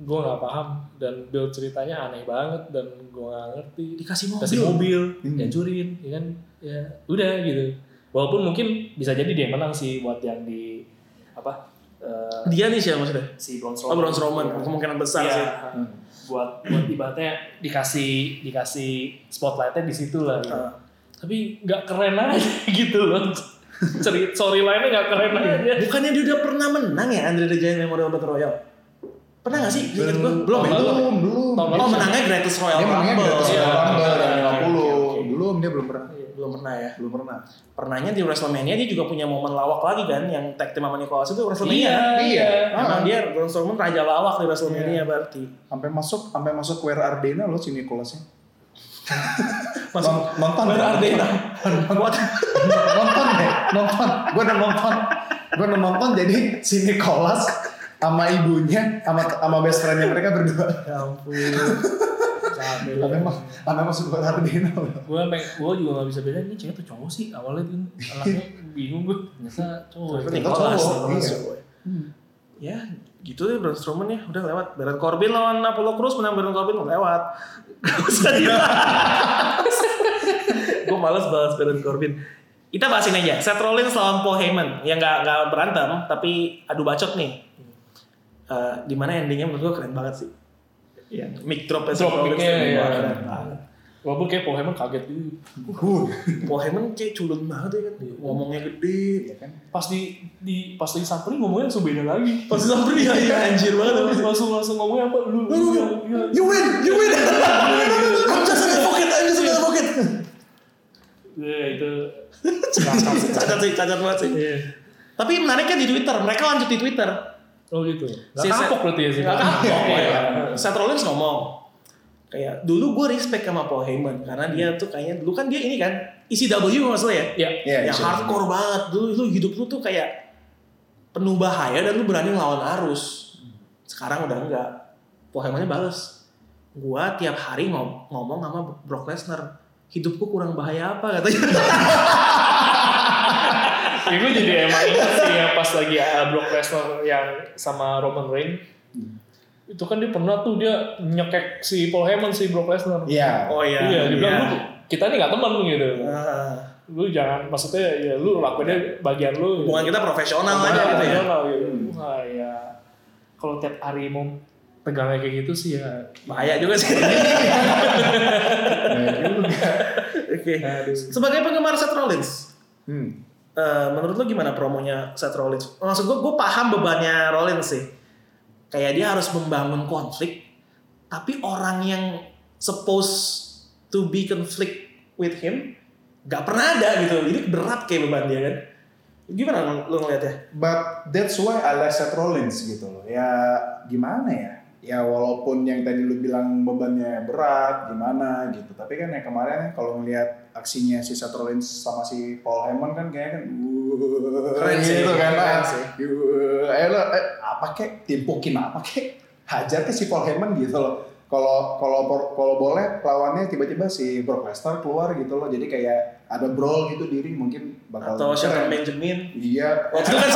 gue nggak paham dan build ceritanya aneh banget dan gue nggak ngerti Dikasih mobil. kasih mobil Hmm. dihancurin ya kan ya udah gitu walaupun mungkin bisa jadi dia menang sih buat yang di apa eh, Dia nih siapa maksudnya? si Braun Oh Strowman Braun Strowman, kemungkinan besar Iya, sih. Buat buat ibaratnya dikasih dikasih spotlightnya di situ lah gitu. Ah. tapi nggak keren aja gitu loh cerita story lainnya nggak keren aja Bukannya dia udah pernah menang ya Andre the Giant Memorial Battle Royale? Pernah gak sih? Ingat gue? Belum ya? Belum, belum. Tahun Oh menangnya Greatest Royal Dia menangnya Rumble. Greatest Iya. Royal Rumble dari Oke, 50. oke, oke. Belum, dia belum pernah. Belum pernah ya. Belum pernah. Pernahnya di WrestleMania dia juga punya momen lawak lagi kan yang tag team sama Nicholas itu WrestleMania. iya Iya. Emang Ah. dia Braun Strowman raja lawak di WrestleMania berarti. Sampai masuk, sampai masuk Where Ardena loh si Nicholasnya. Masuk Non- nonton Where Ardena. Buat nonton deh, nonton. Gue udah nonton. Gue udah nonton jadi si Nicholas sama ibunya sama sama best friendnya mereka berdua. ya ampun. Mas, sampai masuk Where Ardena loh. gue gue juga nggak bisa beda ini cewek tuh cowok sih awalnya tuh anaknya bingung gue ternyata cowok Nicholas, cowok, iya. cowok. Ya, gitu deh Braun Strowman ya. Udah lewat. Baron Corbin lawan Apollo Crews menang Baron Corbin lewat. Gak. Gue males bahas Baron Corbin. Kita bahas ini aja. Seth Rollins lawan Paul Heyman. Yang gak, gak berantem, tapi adu bacot nih. Eh, di mana endingnya menurut gue keren banget sih. Yang mic drop Seth Drop tuh, ya. banget. walaupun kayak Paul Heyman kaget gitu Uh, Paul Heyman kayak culun banget ya kan. Ngomongnya gede. iya kan? pas di di pas di samperin ngomongnya langsung beda lagi Pas sampai dia ya anjir banget. langsung langsung ngomongnya apa lu lu ya, ya. You win, you win. I'm just an advocate, I'm just an advocate. Ya, itu sih. cacat sih, cacat banget sih. Iya. Tapi menariknya di Twitter, mereka lanjut di Twitter. Oh gitu. Gak Si kapok berarti ya sih. Gak kapok ya. Seth Rollins ngomong, kayak dulu gue respect sama Paul Heyman karena dia tuh kayaknya dulu kan dia ini kan ECW maksudnya ya, Iya. Iya, yang bisa. hardcore banget. Dulu lu hidup lu tuh kayak penuh bahaya dan lu berani ngelawan arus. Sekarang udah enggak. Paul Heyman bales, gua tiap hari ngom- ngomong sama Brock Lesnar, hidupku kurang bahaya apa katanya. Ya, gue jadi emang ingat sih ya pas lagi uh, Brock Lesnar yang sama Roman Reigns. Itu kan dia pernah tuh dia nyekek si Paul Heyman si Brock Lesnar. Iya. oh iya. Iya, dia bilang iya. lu kita nih gak teman gitu. Ah, Lu jangan maksudnya ya lu lakuinnya bagian lu. hubungan kita profesional Hubungan aja gitu ya. profesional, gitu. Wah ya kalau tiap hari mau pegangnya kayak gitu sih ya Bahaya juga sih. Nah, juga. Oke. Aduh. Sebagai penggemar Seth Rollins, Hmm. eh, menurut lo gimana promonya Seth Rollins? Maksud gue, gue paham bebannya Rollins sih. Kayak dia harus membangun konflik, tapi orang yang supposed to be conflict with him gak pernah ada gitu. Jadi berat kayak beban dia kan. Gimana lo, ngeliatnya? But that's why I like Seth Rollins gitu loh. Ya gimana ya? Ya walaupun yang tadi lu bilang bebannya berat, gimana gitu. Tapi kan yang kemarin kalau aksinya si Seth Rollins sama si Paul Heyman kan kayaknya kan Keren sih, gitu kan. keren sih. ayo lo, eh, apa kek, timpukin apa kek. Hajar ke si Paul Heyman gitu loh. Kalau kalau kalau boleh lawannya tiba-tiba si Brock Lesnar keluar gitu loh. Jadi kayak ada brawl gitu di ring mungkin bakal Atau Shelton. Benjamin? Iya. Waktu itu kan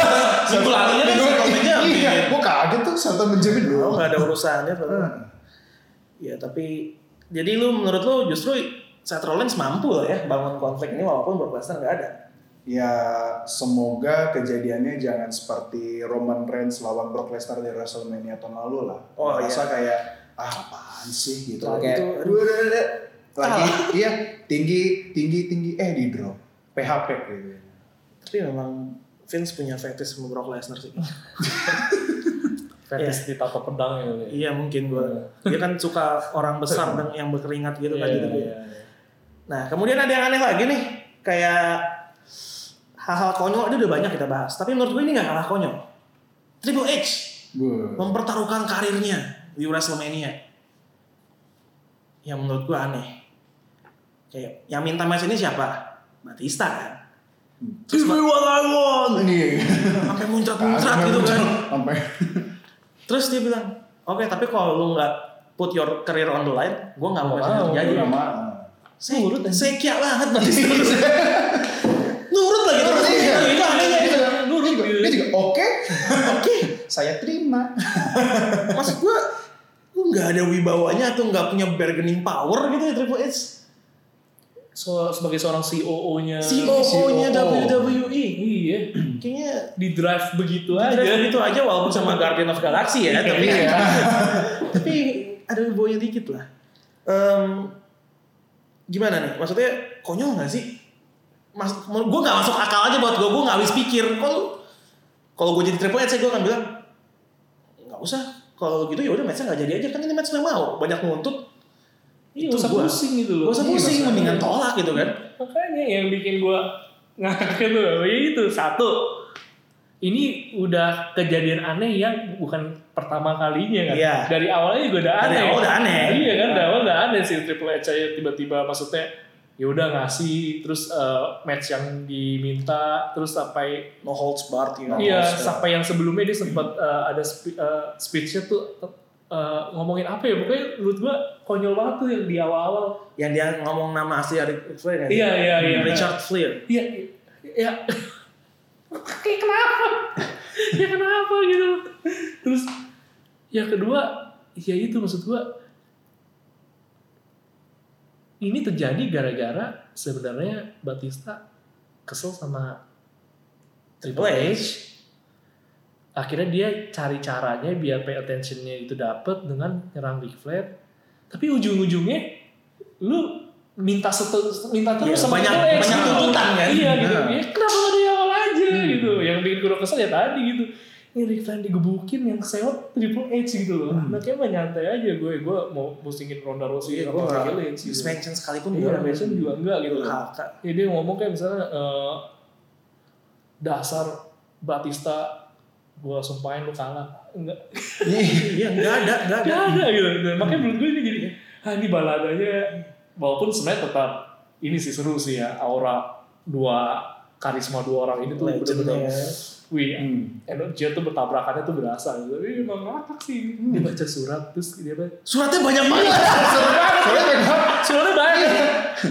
minggu lalunya kan Shelton Benjamin. Iya, gue kaget tuh Shelton Benjamin Oh, dulu. gak ada urusannya. tuh. Ya tapi jadi lu menurut lu justru Seth Rollins mampu lah ya bangun konflik ini walaupun Brock Lesnar nggak ada. Ya semoga kejadiannya jangan seperti Roman Reigns lawan Brock Lesnar di WrestleMania tahun lalu lah. Oh, Gua rasa iya. kayak ah apaan sih gitu. Kayak itu, aduh. "Duh, duh, duh, duh." lagi iya tinggi tinggi tinggi eh di drop PHP gitu. Tapi memang Vince punya fetish sama Brock Lesnar sih. fetis di tato pedang ya. Iya mungkin gua. Dia kan suka orang besar dan yang berkeringat gitu kan Iya, gitu. iya, iya. Nah kemudian ada yang aneh lagi nih kayak hal-hal konyol ini udah banyak kita bahas. Tapi menurut gue ini nggak kalah konyol. Triple H Gue mempertaruhkan karirnya di WrestleMania. Yang menurut gue aneh. Kayak yang minta match ini siapa? Batista kan. Give me what I want. Ini. Sampai muncrat-muncrat gitu kan. Sampai Terus dia bilang, oke tapi kalau lu nggak put your career on the line, gue nggak mau mau, terjadi. Nggak mau. Saya nurut dan saya kia banget Batista. nurut lagi terus. Iya. Itu anehnya itu. Nurut Dia juga, dia juga oke, oke, saya terima. Maksud gue, lu nggak ada wibawanya atau nggak punya bargaining power gitu ya Triple H. So, sebagai seorang COO-nya. COO-nya COO. WWE. Iya, Kayaknya di drive begitu aja aja. gitu aja walaupun sama Guardian of Galaxy ya tapi Iya. tapi ada wibawanya dikit lah Em, gimana nih? Maksudnya konyol nggak sih? Mas, gue nggak masuk akal aja buat gue gue nggak habis pikir. Kalau kalau gue jadi triple H gue akan bilang nggak usah. Kalau gitu ya udah matchnya nggak jadi aja. Kan ini match yang mau. Banyak nuntut. Iya, Itu usah gua. pusing gitu loh. gak usah Iya, pusing mendingan tolak gitu kan. Makanya yang bikin gua ngakak itu, itu satu. Ini udah kejadian aneh yang bukan pertama kalinya kan. Iya. Dari awalnya juga udah Dari aneh. awal udah aneh. Iya kan, dari awal udah aneh sih Triple H aja tiba-tiba maksudnya ya udah ngasih terus eh, match yang diminta terus sampai no holds barred ya iya sampai yang sebelumnya dia sempat eh, ada spe- eh, speechnya tuh eh, ngomongin apa ya pokoknya menurut gua konyol banget tuh yang di awal-awal yang dia ngomong nama asli Ric Flair kan Iya, iya, iya. Richard Flair Iya, ya. Kayak kenapa? ya kenapa gitu. Terus yang kedua, ya itu maksud gua ini terjadi gara-gara sebenarnya Batista kesel sama Triple H. Akhirnya dia cari caranya biar pay attentionnya itu dapet dengan nyerang Ric Flair. Tapi ujung-ujungnya lu minta setu, minta terus Iya, sama banyak- Triple H banyak gitu. tuntutan kan? Iya gitu. Nah. Ya, kenapa gak aja gitu. Yang bikin gue kesel ya tadi gitu. ini Ric Flair digebukin yang sewot Triple H gitu loh. Hmm. Kayak mah nyantai aja gue, gue mau mustingin Ronda Rousey Iya, gue nggak Becky Lynch gitu. mention sekalipun Iya, mention juga enggak gitu loh. Ya dia ngomong kayak misalnya eh, dasar Batista gue sumpahin lu kalah. Enggak, Iya, nggak ada, nggak ada. enggak ada gitu. Dan makanya menurut gue ini jadi, ah ini baladanya walaupun sebenarnya tetap ini sih seru sih ya aura dua karisma dua orang ini tuh bener-bener Legendnya. wih Hmm. energi tuh bertabrakannya tuh berasa gitu. Tapi emang ngakak sih. Dia baca surat terus dia baca Suratnya banyak banget. Soalnya memang suratnya banyak.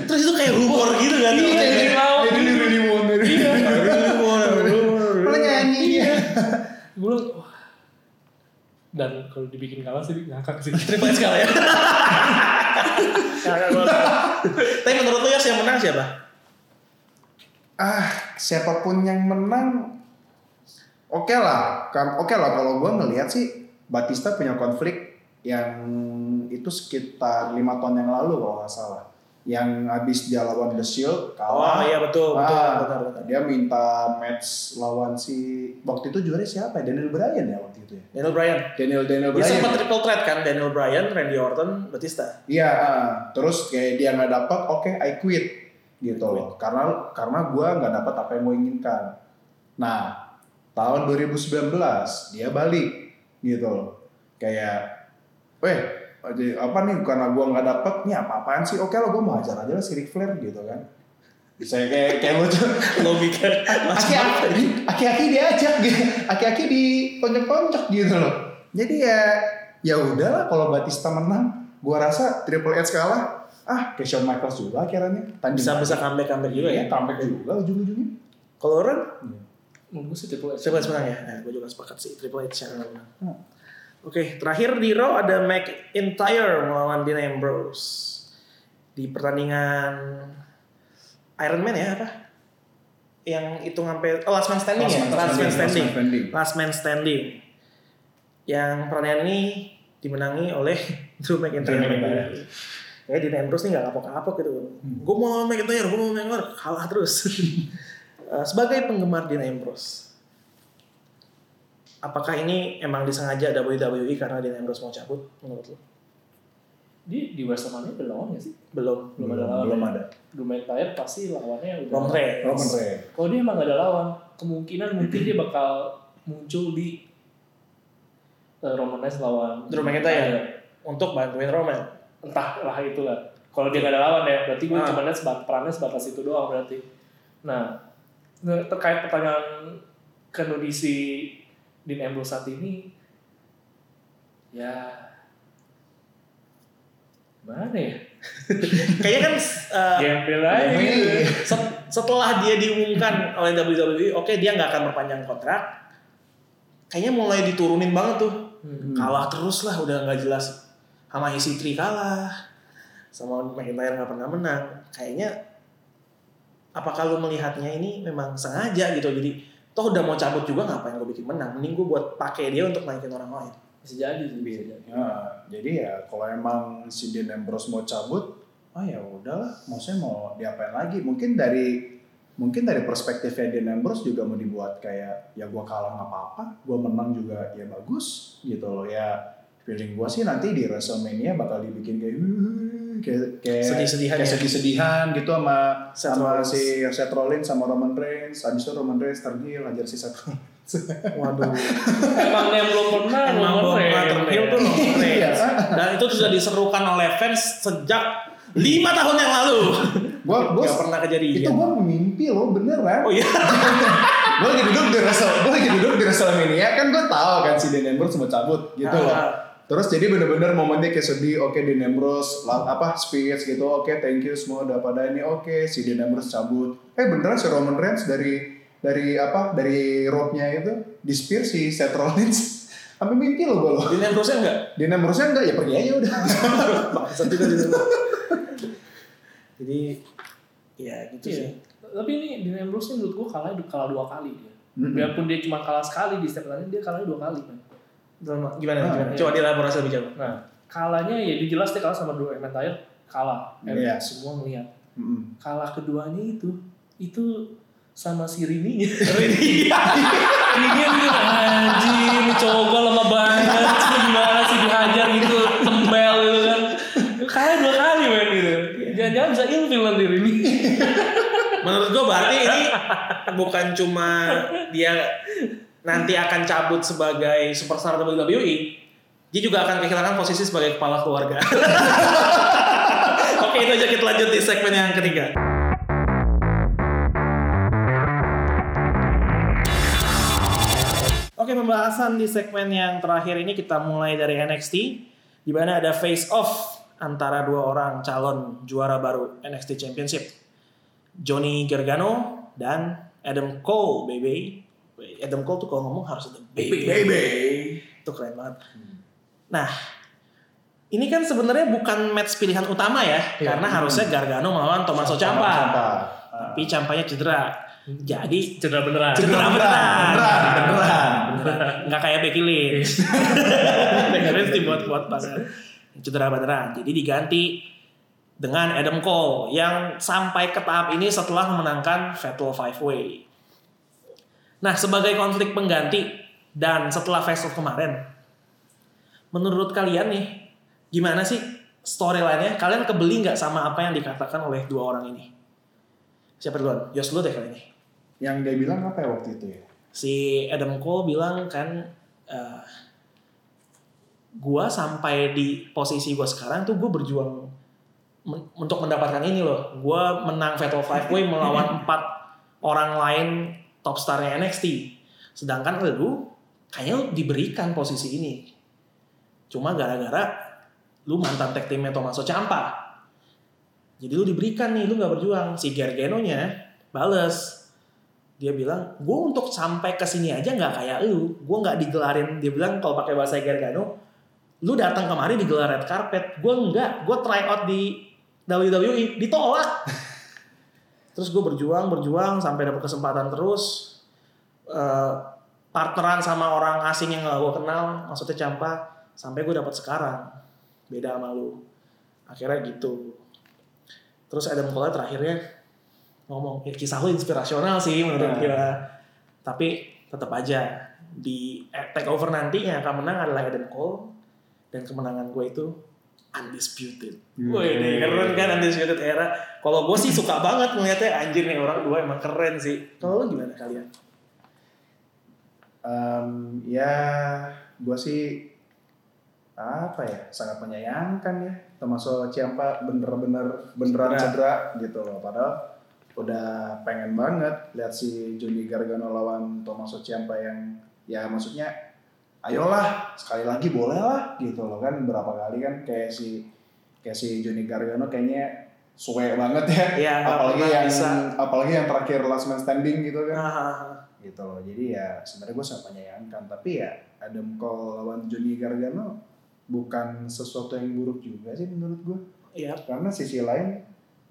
Terus itu kayak rumor gitu kan. Iya, Kayak- jadi lawan. Jadi Rudy Moon Iya. Lo nyanyi Iya. Gue bilang, wah. Dan kalau dibikin kalah sih ngakak sih. Terima kasih sekali ya. Tapi menurut lo ya yang menang siapa? Ah siapa pun yang menang oke lah kan oke lah kalau gue ngelihat sih Batista punya konflik yang itu sekitar lima tahun yang lalu kalau nggak salah yang habis dia lawan The Shield kalah iya betul, betul, Ah, betul, betul. dia minta match lawan si waktu itu juara siapa ya Daniel Bryan ya waktu itu ya Daniel Bryan. Daniel Daniel Dia Bryan sempat triple threat kan, Daniel Bryan, Randy Orton, Batista. Iya, ah. terus kayak dia nggak dapat, oke, I quit gitu loh. Karena karena gue nggak dapat apa yang gue inginkan. Nah, tahun 2019 dia balik gitu loh. Kayak, weh, apa nih? Karena gue nggak dapat, nih apa-apaan sih? Oke lah, gue mau ajar aja lah si Ric Flair gitu kan. Bisa kayak kayak lucu. Logika. Aki-aki, aki-aki diajak gitu. Aki-aki ditonjok-tonjok gitu loh. Jadi ya ya udahlah kalau Batista menang, gua rasa Triple H kalah. Ah, kayak Shawn Michaels juga akhirnya. Tanding Bisa bisa comeback comeback juga ya. Iya, comeback juga ujung-ujungnya. Kalau orang Menurut gue sih Triple H. Triple H menang ya. Nah, gue juga sepakat sih Triple H yang menang. Hmm. Oke, terakhir di Raw ada McIntyre melawan Dean Ambrose di pertandingan Iron Man ya apa? Yang itu sampai oh, Last Man Standing ya, Last Man Standing. standing. Last Man Standing. Yang pertandingan ini dimenangi oleh Drew McIntyre. Drew McIntyre. Ya Dean Ambrose nih gak kapok-kapok gitu. Gue mau lawan McIntyre, gue mau lawan McIntyre, kalah terus. Eh, sebagai penggemar Dean Ambrose, apakah ini emang disengaja WWE karena Dean Ambrose mau cabut menurut lo? Di di WrestleMania udah lawan gak sih? Belum. Belum ada lawan. Belum ya? ada. Drew McIntyre pasti lawannya udah. Roman Reigns. Roman Reigns. Kalau dia emang gak ada lawan, kemungkinan mungkin dia bakal muncul di eh, Roman Reigns lawan Drew McIntyre. Untuk bantuin Roman. Entah lah itulah. Kalau dia gak ada lawan ya, berarti gue Ah. cuma lihat sebat, perannya sebatas itu doang berarti. Nah, terkait pertanyaan kondisi Dean Ambrose saat ini, ya mana ya? Kayaknya kan uh, Gempil aja gitu. set- setelah dia diumumkan oleh WWE, oke dia nggak akan perpanjang kontrak. Kayaknya mulai diturunin banget tuh. Hmm. Kalah terus lah, udah nggak jelas. Sama EC3 kalah. Sama McIntyre nggak pernah menang. Kayaknya apakah lu melihatnya ini memang sengaja gitu jadi toh udah mau cabut juga ngapain gue bikin menang mending gue buat pakai dia untuk naikin orang lain Bisa jadi sih, bisa jadi. Ya, jadi ya kalau emang si Dean Ambrose mau cabut, oh ya udahlah, maksudnya mau diapain lagi? Mungkin dari mungkin dari perspektifnya Dean Ambrose juga mau dibuat kayak ya gua kalah nggak apa-apa, gua menang juga ya bagus gitu loh ya. Feeling gua sih nanti di WrestleMania bakal dibikin kayak kayak kayak Sedih-sedihan kayak ya? sedih-sedihan gitu sama Seth sama Rollins. si Seth Rollins sama Roman Reigns. Habis itu Roman Reigns tergil ajar si Seth Rollins. waduh Emang yang belum pernah emang Roman belum pernah Reigns. terpil tuh Roman Iya. Reigns. dan itu sudah diserukan oleh fans sejak lima tahun yang lalu Gua gua nggak pernah itu kejadian gua mimpi loh beneran. oh iya gue lagi duduk di Wrestle, gue lagi duduk di WrestleMania kan gue tahu kan si Dean Ambrose mau cabut gitu loh. Terus jadi bener-bener momennya kayak sedih, oke Ambrose lah, apa speech gitu, oke thank you semua udah pada ini, oke si Dean Ambrose cabut. Eh beneran si Roman Reigns dari dari apa dari rope-nya itu di spear si Seth Rollins. Sampai mimpi loh gue loh. Ambrose enggak Ambrose enggak ya pergi aja udah. bangsat juga Ambrose jadi ya gitu Iya. sih Tapi ini ini menurut gue kalah kalah dua kali dia. Mm-mm. Biarpun dia cuma kalah sekali di setiap pertandingan, dia kalah dua kali kan. Drama. gimana Ah, gimana iya. coba dielaborasi lebih jauh Nah, kalahnya ya dia jelas dia kalah sama Drew McIntyre, kalah. Iya. Semua ngeliat. Mm-mm. Kalah keduanya itu, itu sama si Rini. Rini. Rini anjir, cowok gue lama banget. Gimana sih dihajar gitu, tembel gitu kan. Kalah dua kali men gitu. Jangan-jangan bisa ilfil nanti Rini. Menurut gue berarti ini bukan cuma dia nanti akan cabut sebagai superstar WWE, dia juga akan kehilangan posisi sebagai kepala keluarga. Oke itu aja kita lanjut di segmen yang ketiga. Oke pembahasan di segmen yang terakhir ini kita mulai dari NXT di mana ada face off antara dua orang calon juara baru NXT Championship. Johnny Gargano dan Adam Cole, baby. Adam Cole tuh kalau ngomong harus ada baby. Baby. Itu keren banget. Nah, ini kan sebenarnya bukan match pilihan utama ya, Iya. karena harusnya Gargano melawan Tommaso Ciampa. Ciampa. Tapi Ciampanya cedera. Jadi Cedera beneran. cedera beneran. Beneran, beneran. Beneran. Nggak kayak Becky Lynch. Becky Lynch dibuat-buat banget. Cedera beneran. Jadi diganti dengan Adam Cole yang sampai ke tahap ini setelah memenangkan Fatal Five Way. Nah, sebagai konflik pengganti dan setelah Face Off kemarin, menurut kalian nih, gimana sih storyline-nya? Kalian kebeli nggak sama apa yang dikatakan oleh dua orang ini? Siapa duluan? Yos dulu deh kali ini. Yang dia bilang apa ya waktu itu ya? Si Adam Cole bilang kan, eh, gua sampai di posisi gua sekarang tuh gue berjuang men- untuk mendapatkan ini loh. Gua menang Fatal Five Way melawan empat orang lain top starnya NXT. Sedangkan lu kayaknya diberikan posisi ini. Cuma gara-gara lu mantan tag teamnya Tommaso Ciampa. Jadi lu diberikan nih, lu nggak berjuang. Si Gargano-nya bales. Dia bilang, gue untuk sampai ke sini aja nggak kayak lu. Gue nggak digelarin. Dia bilang kalau pakai bahasa Gargano, lu datang kemari digelar red carpet. Gue enggak. Gue try out di WWE, ditolak. Terus gue berjuang, berjuang sampai dapat kesempatan terus. Eh, partneran sama orang asing yang gak gue kenal, maksudnya Campa, sampai gue dapat sekarang. Beda sama lu. Akhirnya gitu. Terus Adam Cole terakhirnya ngomong, ya, kisah lu inspirasional sih menurut Nah. gue. Tapi tetap aja di takeover nanti yang akan menang adalah Adam Cole dan kemenangan gue itu undisputed. Hmm. Wih, ini keren kan undisputed era. Kalau gue sih suka banget ngeliatnya anjir nih orang dua emang keren sih. Kalau lu gimana kalian? Em, ya, gue sih apa ya sangat menyayangkan ya termasuk Ciampa bener-bener beneran Cedera. cedera gitu loh padahal udah pengen banget lihat si Johnny Gargano lawan Tommaso Ciampa yang ya maksudnya ayolah sekali lagi boleh lah gitu loh kan. Berapa kali kan kayak si kayak si Johnny Gargano kayaknya suwe banget ya. Nggak apalagi yang bisa. apalagi yang terakhir last man standing gitu kan. Nah, gitu loh. Jadi ya sebenarnya gue sangat menyayangkan. Tapi ya Adam Cole lawan Johnny Gargano bukan sesuatu yang buruk juga sih menurut gue Iya. karena sisi lain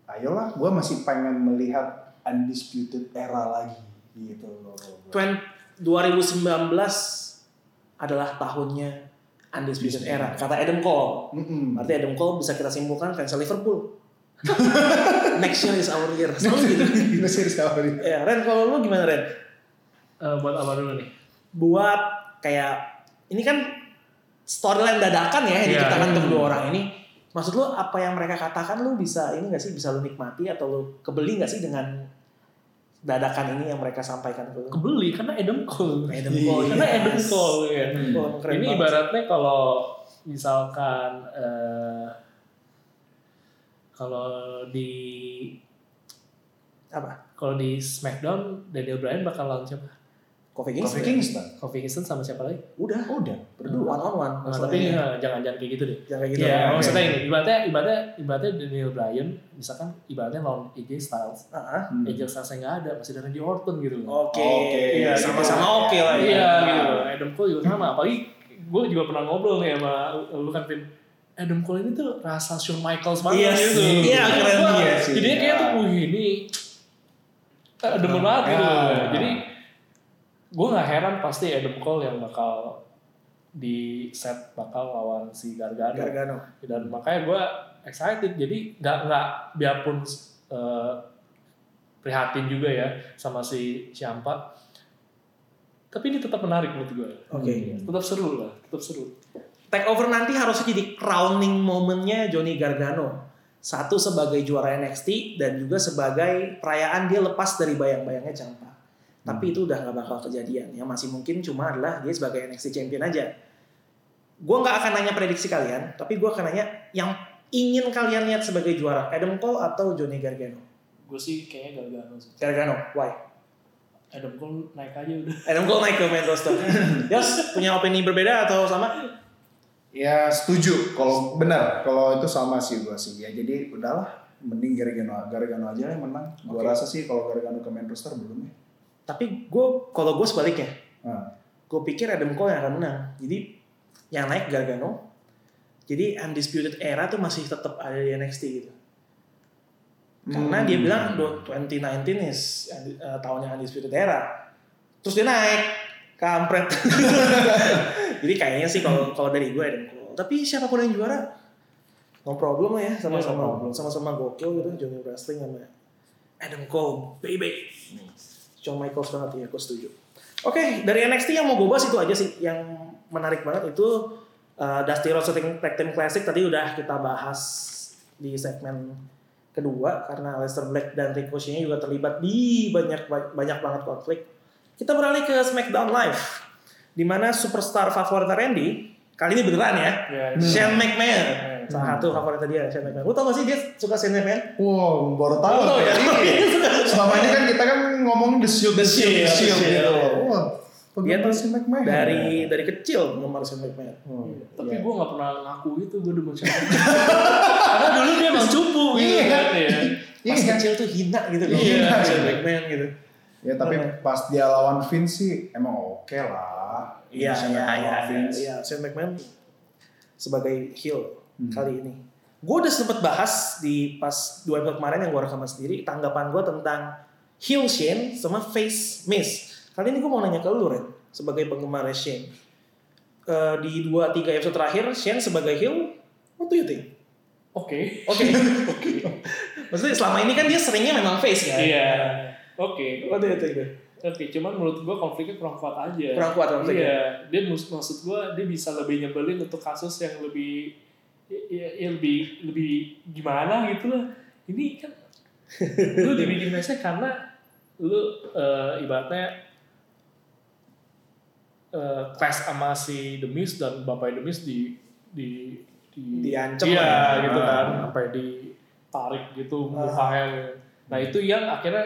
ayolah gue masih pengen melihat undisputed era lagi gitu loh. 20- 2019 adalah tahunnya undisputed era. Kata Adam Cole. Mm-mm. Berarti Adam Cole bisa kita simpulkan fans Liverpool. Next year is our year. Selalu gitu. Ini serius apa nih? Ya, Ren kalau lu gimana Ren? Eh, buat apa dulu nih? Buat kayak ini kan storyline dadakan ya yang Iya. diciptakan untuk dua orang ini. Maksud lu apa yang mereka katakan lu bisa ini gak sih bisa lu nikmati atau lu kebeli gak sih dengan dadakan ini yang mereka sampaikan ke? Kebeli karena Adam Cole. Adam Iya. Karena yes. Adam Cole ya. Adam Cole emang keren Ini banget. ibaratnya kalau misalkan eh, kalau di apa? kalau di SmackDown Daniel Bryan bakal lawan siapa? Kofi Kofi Kingston. Kingston. Kofi Kingston sama siapa lagi? Udah, Udah, berdua one on one. Nah, tapi eh, jangan jangan kayak gitu deh. jangan kayak gitu. Iya, oke. maksudnya ini ibaratnya ibaratnya ibaratnya Daniel Bryan misalkan ibaratnya lawan AJ Styles. Ah, Hmm. AJ Styles yang nggak ada masih ada Randy Orton gitu loh. Oke, Oke, Iya, gitu. sama-sama oke lah. ya. Iya gitu. Adam Cole juga sama. Apalagi gue juga pernah ngobrol nih sama lu kan Vin. Adam Cole ini tuh rasa Shawn Michaels banget Iya gitu. Iya, keren dia sih. Jadi kayak tuh, Iya. wih ini eh, demen banget gitu. Ya. Jadi gue nggak heran pasti Adam Cole yang bakal di set bakal lawan si Gargano. Gargano. Dan makanya gue excited. Jadi nggak nggak biarpun eh, prihatin juga ya sama si Ciampa. Tapi ini tetap menarik menurut gue. Oke. Tetap seru lah, tetap seru. Takeover nanti harusnya jadi crowning momennya Johnny Gargano. Satu sebagai juara NXT dan juga sebagai perayaan dia lepas dari bayang-bayangnya Ciampa. Tapi itu udah nggak bakal kejadian. Yang masih mungkin cuma adalah dia sebagai NXT Champion aja. Gue nggak akan nanya prediksi kalian, tapi gue akan nanya yang ingin kalian lihat sebagai juara, Adam Cole atau Johnny Gargano? Gue sih kayaknya Gargano sih. Gargano, why? Adam Cole naik aja udah. Adam Cole naik ke main roster. Yos, punya opini berbeda atau sama? Ya setuju. Kalau benar, kalau itu sama sih gua sih. Ya jadi udahlah, mending Gargano Gargano aja yang menang. Gua Oke. rasa sih kalau Gargano ke main roster belum ya. Tapi gue, kalau gue sebaliknya, Nah, gue pikir Adam Cole yang akan menang. Jadi yang naik Gargano. Jadi undisputed era tuh masih tetap ada di NXT gitu. Karena Hmm. dia bilang do- 2019 is uh, tahunnya undisputed era. Terus dia naik, kampret. Jadi kayaknya sih kalau kalau dari gue Adam Cole. Tapi siapa pun yang juara, no problem lah ya Yeah, no sama-sama sama-sama gokil gitu Johnny Wrestling sama Adam Cole, baby. Shawn Michaels banget ya, aku setuju. Oke, dari NXT yang mau gue bahas itu aja sih. Yang menarik banget itu uh, Dusty Rhodes Tag Team Classic tadi udah kita bahas di segmen kedua karena Aleister Black dan Ricochet juga terlibat di banyak banyak banget konflik. Kita beralih ke SmackDown Live di mana superstar favorit Randy kali ini beneran ya, Ya, Shane McMahon. Salah satu favorit dia Shane McMahon. Lu tau gak sih dia suka Shane McMahon? Wow, baru tahu. Oh, ya. Selama ini kan kita kan ngomong the shield, The Shield, the shield The Shield. gitu. Wah, Dia tuh si McMahon. Dari dari kecil penggemar Shane McMahon. Oh, Tapi iya. gue gak pernah ngaku itu gue demen siapa. Karena dulu dia emang cupu gitu Iya. kan ya. Pas Iya. kecil tuh hina gitu kalau Iya. Shane McMahon gitu. Ya tapi pas dia lawan Vince sih emang oke lah. Iya, iya, iya, iya. Shane McMahon sebagai heel Hmm. kali ini. Gue udah sempet bahas di pas dua episode kemarin yang gue rekaman sendiri tanggapan gue tentang heel Shane sama face Miz. Kali ini gue mau nanya ke lu Ren sebagai penggemar Shane. Eh, di dua tiga episode terakhir Shane sebagai heel, what do you think? Oke. Oke, oke. Maksudnya selama ini kan dia seringnya memang face kan? Iya. Oke. What do you think? Oke, cuman menurut gue konfliknya kurang kuat aja. Kurang kuat konfliknya? Iya, dia maksud gue dia bisa lebih nyebelin untuk kasus yang lebih ya, ya lebih lebih gimana gitu lah. Ini kan lu dibikin messnya karena lu eh, ibaratnya eh, clash sama si The Miz dan bapak The Miz di di di Diancam iya, ya. gitu Ah. kan sampai ditarik gitu Ah. mukanya nah itu yang akhirnya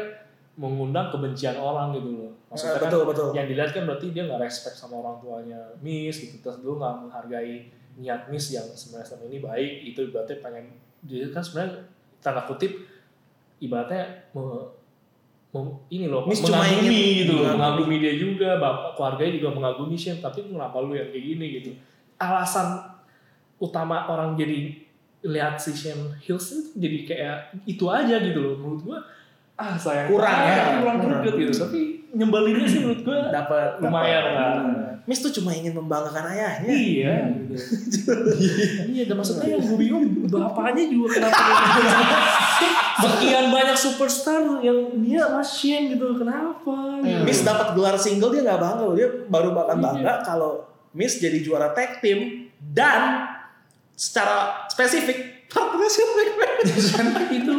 mengundang kebencian orang gitu loh maksudnya kan betul betul. yang dilihat kan berarti dia nggak respect sama orang tuanya Miss gitu terus dulu nggak menghargai niat Miss yang sebenarnya selama ini baik itu berarti pengen dia kan sebenarnya tanda kutip ibaratnya me- mem- ini loh Miss cuma mengagumi ingin- gitu loh mengagumi. mengagumi dia juga bapak keluarganya juga mengagumi Shane tapi kenapa lu yang kayak gini gitu? Alasan utama orang jadi lihat si Shane Hills itu jadi kayak itu aja gitu loh menurut gua ah sayang Kurang ya, kurang kurang. gitu tapi nyembelinnya sih menurut gua Dapat lumayan lah Miss tuh cuma ingin membanggakan ayahnya. Iya. gitu. iya, dan maksudnya yang gue bingung bapaknya juga kenapa sekian banyak superstar yang dia Shane gitu kenapa? Hmm. Miss dapat gelar single dia nggak bangga, loh. dia baru bakal Iya. bangga kalau Miss jadi juara tag team dan secara spesifik partnernya itu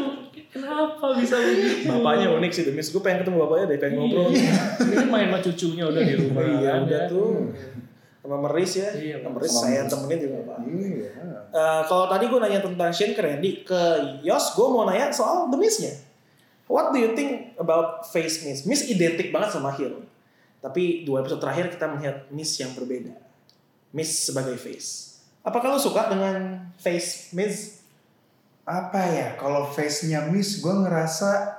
kenapa bisa begitu? Bapaknya unik sih, Miss. Gue pengen ketemu bapaknya deh, pengen ngobrol. Ini main sama cucunya udah di rumah. Iya, kan, udah tuh. Sama Meris ya, Iya, sama Meris sama saya temenin juga apa. Iya. Eh, kalau tadi gue nanya tentang Shane ke Randy, ke Yos, gue mau nanya soal The Miz-nya. What do you think about face Miz? Miz identik banget sama heel. Tapi dua episode terakhir kita melihat Miz yang berbeda. Miz sebagai face. Apakah lo suka dengan face Miz? Apa ya? Kalau face-nya Miss, gue ngerasa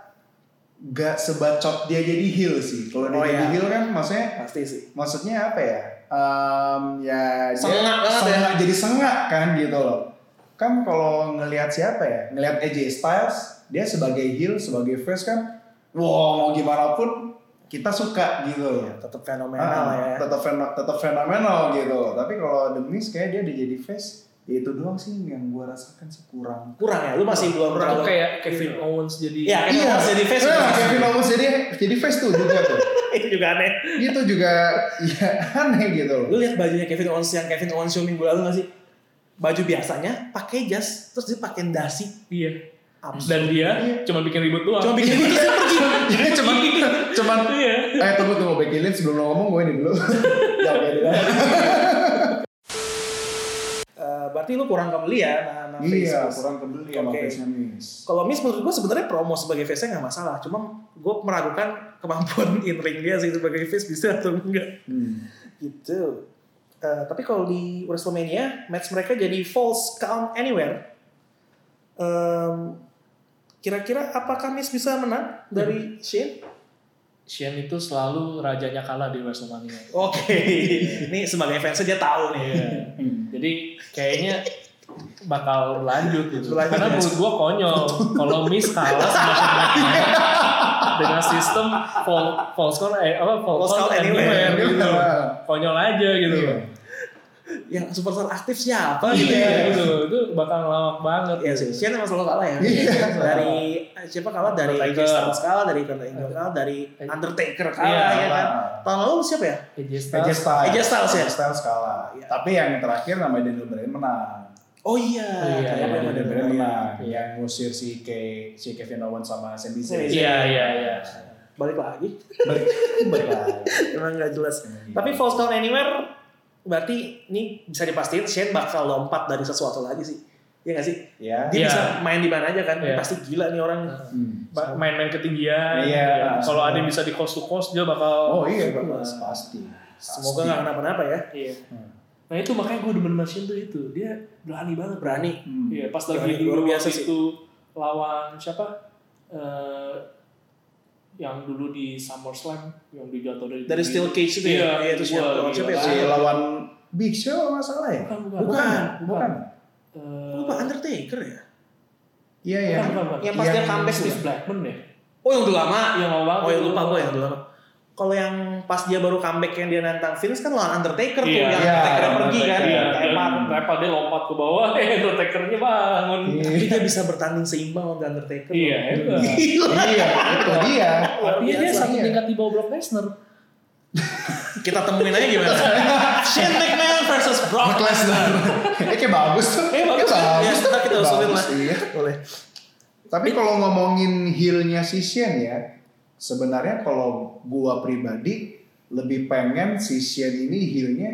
gak sebacot dia jadi heel sih. Kalau dia Oh, jadi iya. heel kan, maksudnya Pasti sih. maksudnya apa ya? Em, ya dia Sengak ya. sengak, jadi sengak kan gitu loh. Kan kalau ngelihat siapa ya? Ngelihat AJ Styles, dia sebagai heel, sebagai face kan, wow mau gimana pun kita suka gitu loh. Ya, tetap fenomenal Ah, lah ya. tetap fen- tetap fenomenal gitu loh. Tapi kalau The Miz kayak dia udah jadi face, Ya itu doang sih yang gue rasakan sih kurang. Kurang ya, lu masih belum Itu terlalu. kayak Kevin Owens jadi Iya, Kevin Owens jadi face Nah, juga. Kevin Owens jadi jadi face tuh juga tuh. itu juga aneh. Itu juga ya aneh gitu loh. Lu lihat bajunya Kevin Owens yang Kevin Owens show minggu lalu gak sih? Baju biasanya pakai jas, terus dia pakai dasi. Iya. Absurd. Dan dia cuma bikin ribut doang. Cuma bikin terus dia pergi. Jadi cuman cuman Iya. eh tunggu tunggu Becky Lynch sebelum lo ngomong gue ini dulu. ya oke dulu. Berarti lu kurang kebeli ya nah, nah, Iya, face. kurang kebeli sama Oke. face-nya Miss. Kalau Miss menurut gue sebenarnya promo sebagai face nggak masalah, cuma gue meragukan kemampuan in ring dia sih sebagai face bisa atau enggak. Hmm. Gitu. Eh, tapi kalau di WrestleMania match mereka jadi false count anywhere. Em, kira-kira apakah Miss bisa menang dari Shane? Shane itu selalu rajanya kalah di WrestleMania. Oke, ini sebagai fans dia tahu nih. Iya. Jadi kayaknya bakal berlanjut gitu. Berlanjut, Karena ya. menurut gua konyol kalau Miss kalah sama Shane dengan sistem false count eh apa false, False count count anywhere. anywhere gitu. Konyol aja gitu. Iya. Yang superstar aktif siapa gitu ya? Iya gitu. Itu bakal lawak banget. Iya sih, Shane emang selalu kalah ya. Iya. Dari eh, siapa kalah dari AJ Undertaker. Styles kalah, dari Kurt Angle kalah, dari Undertaker kalah Iya, ya kan. Tahun lalu siapa ya? AJ AJ Styles. Styles. AJ Styles ya? AJ Styles kalah. Iya. Tapi yang terakhir namanya Daniel Bryan menang. Oh iya, Iya, kayak iya, Bryan ada menang. Iya. Yang ngusir si, Ke, si Kevin Owens sama Sami Zayn. Iya iya iya. Balik lagi. Balik, balik lagi. Emang nggak jelas. Iya. Tapi false count anywhere berarti ini bisa dipastikan Shane bakal lompat dari sesuatu lagi sih. Iya nggak sih? Ya. Dia Iya. bisa main di mana aja kan? Iya. Pasti gila nih orang. Hmm. Main-main ketinggian. Iya. Kalau ada yang bisa di coast to coast dia bakal Oh iya, jelas. pasti. Semoga nggak kenapa-napa ya. Iya. Hmm. Nah itu makanya gue demen Machine tuh itu dia berani banget. Berani. Hmm. Iya pas Berani, lagi luar dulu biasa waktu sih. itu lawan siapa? Eh, yang dulu di SummerSlam yang dijatuh dari Dari steel cage itu ya? Iya, Iya, itu siapa? siapa ya? lawan Big Show nggak salah ya? Bukan, bukan. Bukan. Bukan. Eh, Lupa Undertaker ya? Iya bukan, yang bukan, bukan. Yang pas dia comeback tuh. Blackman ya? Oh yang udah lama. Yang mau banget. Oh ya lupa gue yang udah lama. Kalau yang pas dia baru comeback yang dia nantang Vince kan lawan Undertaker tuh Iya. yang Iya, Undertaker yang pergi kan. Iya, Tepar. Repa dia lompat ke bawah, eh Undertaker-nya bangun. Tapi dia bisa bertanding seimbang sama Undertaker. Iya, hebat. Iya, itu dia. Artinya dia satu iya. tingkat di bawah Brock Lesnar. Kita temuin aja gimana. Shane Brock Lesnar. Eh kayak bagus tuh. Eh, bagus. Kayak Ya, ntar kita usulin Bagus, lah. Iya. Boleh. Tapi kalau ngomongin heel-nya si Shane ya, sebenarnya kalau gua pribadi lebih pengen si Shane ini heel-nya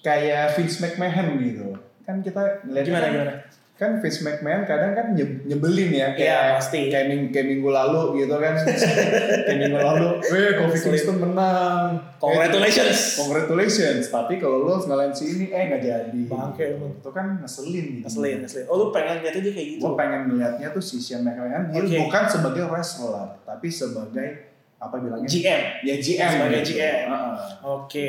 kayak Vince McMahon gitu. Kan kita ngeliat Gimana kan, gimana? Kan Vince McMahon kadang kan nye- nyebelin ya kayak Iya, pasti. kayak, ming- kayak minggu lalu gitu kan. kayak minggu lalu, "Eh, Kofi. Kingston menang." Congratulations. Eh, congratulations. Tapi kalau lo ngalahin si ini eh nggak jadi. Bangke emang. Itu kan ngeselin gitu. Ngeselin, ngeselin. Oh lu pengen lihatnya dia kayak gitu? Gue pengen melihatnya tuh si Shane McMahon Oke. bukan sebagai wrestler, tapi sebagai apa bilangnya? GM. Ya GM. Sebagai gitu. GM. Heeh. Oke.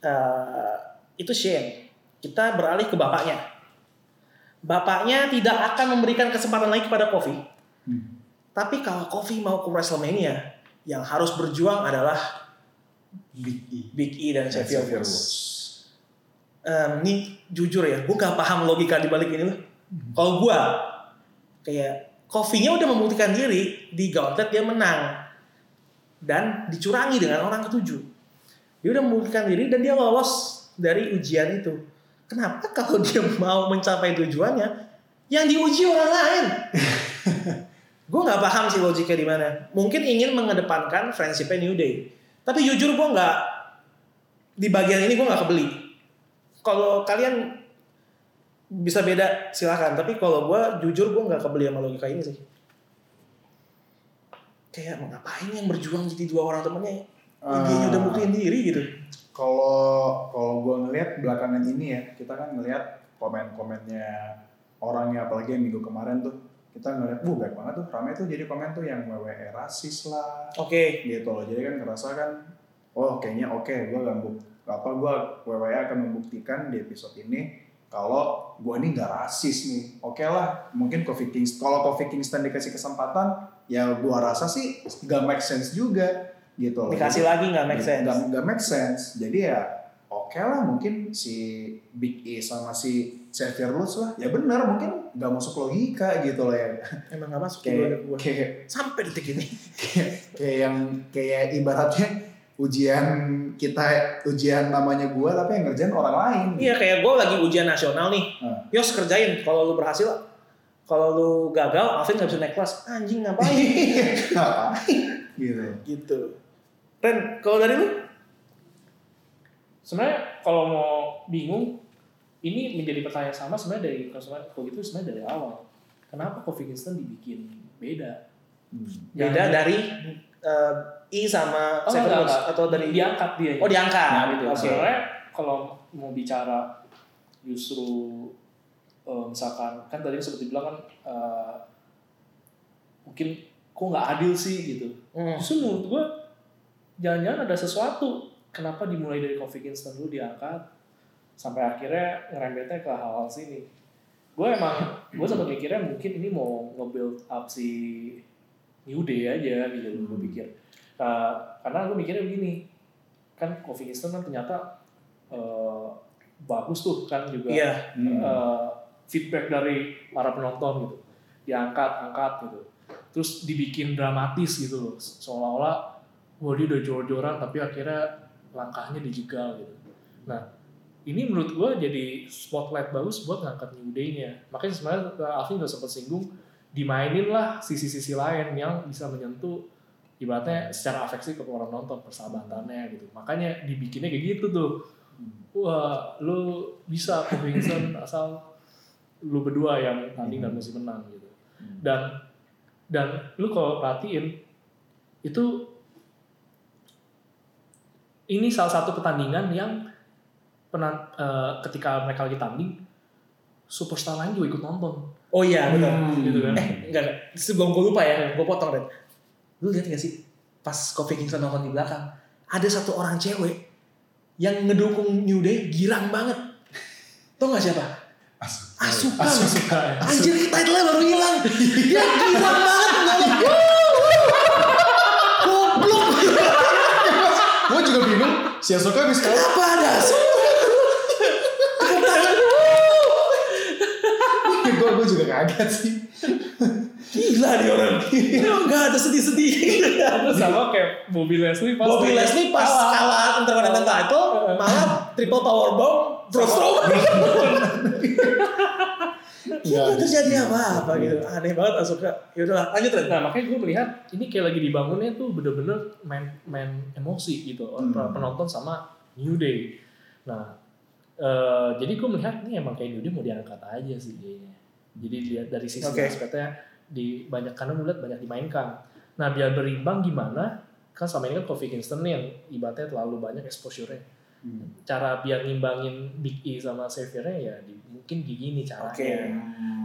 Eh, itu Shane. Kita beralih ke bapaknya. Bapaknya tidak akan memberikan kesempatan lagi kepada Kofi. Hmm. Tapi kalau Kofi mau ke WrestleMania, yang harus berjuang adalah Big E. Big E dan Xavier Woods. Ini jujur ya, gue gak paham logika di balik ini loh. Hmm. Kalau gue, kayak Kofinya udah membuktikan diri di Gauntlet dia menang dan dicurangi dengan orang ketujuh. Dia udah membuktikan diri dan dia lolos dari ujian itu. Kenapa kalau dia mau mencapai tujuannya, yang diuji orang lain? gue nggak paham sih logiknya di mana. Mungkin ingin mengedepankan friendship New Day. Tapi jujur gue nggak di bagian ini gue nggak kebeli. Kalau kalian bisa beda silakan. Tapi kalau gue jujur gue nggak kebeli sama logika ini sih. Kayak mau ngapain yang berjuang jadi dua orang temennya? Dia udah buktiin diri gitu. Kalau kalau gue ngelihat belakangan ini ya, kita kan ngelihat komen-komennya orangnya apalagi yang minggu kemarin tuh kita ngeliat, wuh baik banget tuh, ramai tuh jadi komen tuh yang WWE rasis lah, Oke. gitu loh. Jadi kan ngerasa kan, oh kayaknya oke, gue gak apa gue WWE akan membuktikan di episode ini kalau gue ini gak rasis nih. Oke lah, mungkin Kofi Kingston, kalau Kofi Kingston dikasih kesempatan, ya gue rasa sih gak make sense juga, gitu loh. Dikasih lagi nggak make sense. Gak, gak make sense. Jadi ya oke lah mungkin si Big E sama si Xavier Woods lah ya benar mungkin nggak masuk logika gitu loh ya Emang gak masuk kayak gue. kayak Sampai detik ini. kayak kayak yang kayak ibaratnya ujian kita ujian namanya gua tapi yang ngerjain orang lain Iya kayak gue lagi ujian nasional nih. Hmm. Yos kerjain. Kalau lu berhasil, kalau lu gagal, Alvin nggak bisa naik kelas. Anjing ngapain? ngapain gitu gitu. Ren, kalau dari lu? sebenarnya kalau mau bingung ini menjadi pertanyaan sama sebenarnya dari kalau kalau gitu sebenarnya dari awal kenapa Kofi Kingston dibikin beda Hmm. Beda Yang- dari eh, I sama Oh, enggak, atau dari diangkat dia Oh diangkat. Nah, gitu. Oke. Sebenarnya kalau mau bicara justru eh, misalkan kan tadi seperti bilang kan eh, mungkin kok nggak adil sih gitu. Hmm. Justru menurut gue jangan-jangan ada sesuatu kenapa dimulai dari Kofi Kingston dulu diangkat sampai akhirnya ngerembetnya ke hal-hal sini. Gue emang gue sempat mikirnya mungkin ini mau nge-build up si New Day aja gitu gue Hmm. pikir. Nah, karena gue mikirnya begini kan Kofi Kingston kan ternyata eh, bagus tuh kan juga Iya. Hmm. eh, feedback dari para penonton gitu diangkat angkat gitu terus dibikin dramatis gitu loh seolah-olah wah dia udah jor-joran tapi akhirnya langkahnya dijegal gitu. Nah ini menurut gua jadi spotlight bagus buat ngangkat New Day-nya. Makanya sebenarnya eh, Alvin udah sempat singgung dimainin lah sisi-sisi lain yang bisa menyentuh ibaratnya secara afeksi ke orang nonton persahabatannya gitu. Makanya dibikinnya kayak gitu tuh. Wah lu bisa Kofi Kingston asal lu berdua yang tanding dan mesti menang gitu. Dan dan lu kalau perhatiin itu ini salah satu pertandingan yang penan, eh, ketika mereka lagi tanding superstar lain juga ikut nonton Oh iya benar. Hmm. gitu kan Eh enggak, enggak. Sebelum gue lupa ya, gue potong Ren. Lu lihat gak sih pas Kofi Kingston nonton di belakang, ada satu orang cewek yang ngedukung New Day girang banget. Tau gak siapa? Asuka. Asuka. Anjir title-nya baru hilang. Dia girang banget nonton. Goblok. gue juga bingung si Asuka habis kalah Kenapa ada gue gue juga kaget sih Gila nih orang. Enggak ada sedih-sedih. Sama kayak Bobby Leslie pas Bobby Leslie pas kalah Intercontinental title malah triple power bomb Braun Strowman. Gak terjadi apa-apa gitu. Aneh banget Asuka. Yaudahlah lanjut Ren. Nah makanya gue melihat ini kayak lagi dibangunnya tuh bener-bener main main emosi gitu Hmm. penonton sama New Day. Nah eh, jadi gue melihat ini emang kayak New Day mau diangkat aja sih kayaknya. Jadi lihat dari sisi Oke. aspeknya di banyak karena gue lihat banyak dimainkan. Nah biar berimbang gimana? Kan sama ini kan Kofi Kingston nih yang ibaratnya terlalu banyak exposure-nya. Hmm. Cara biar ngimbangin Big E sama Xavier-nya ya di, mungkin gini caranya Oke.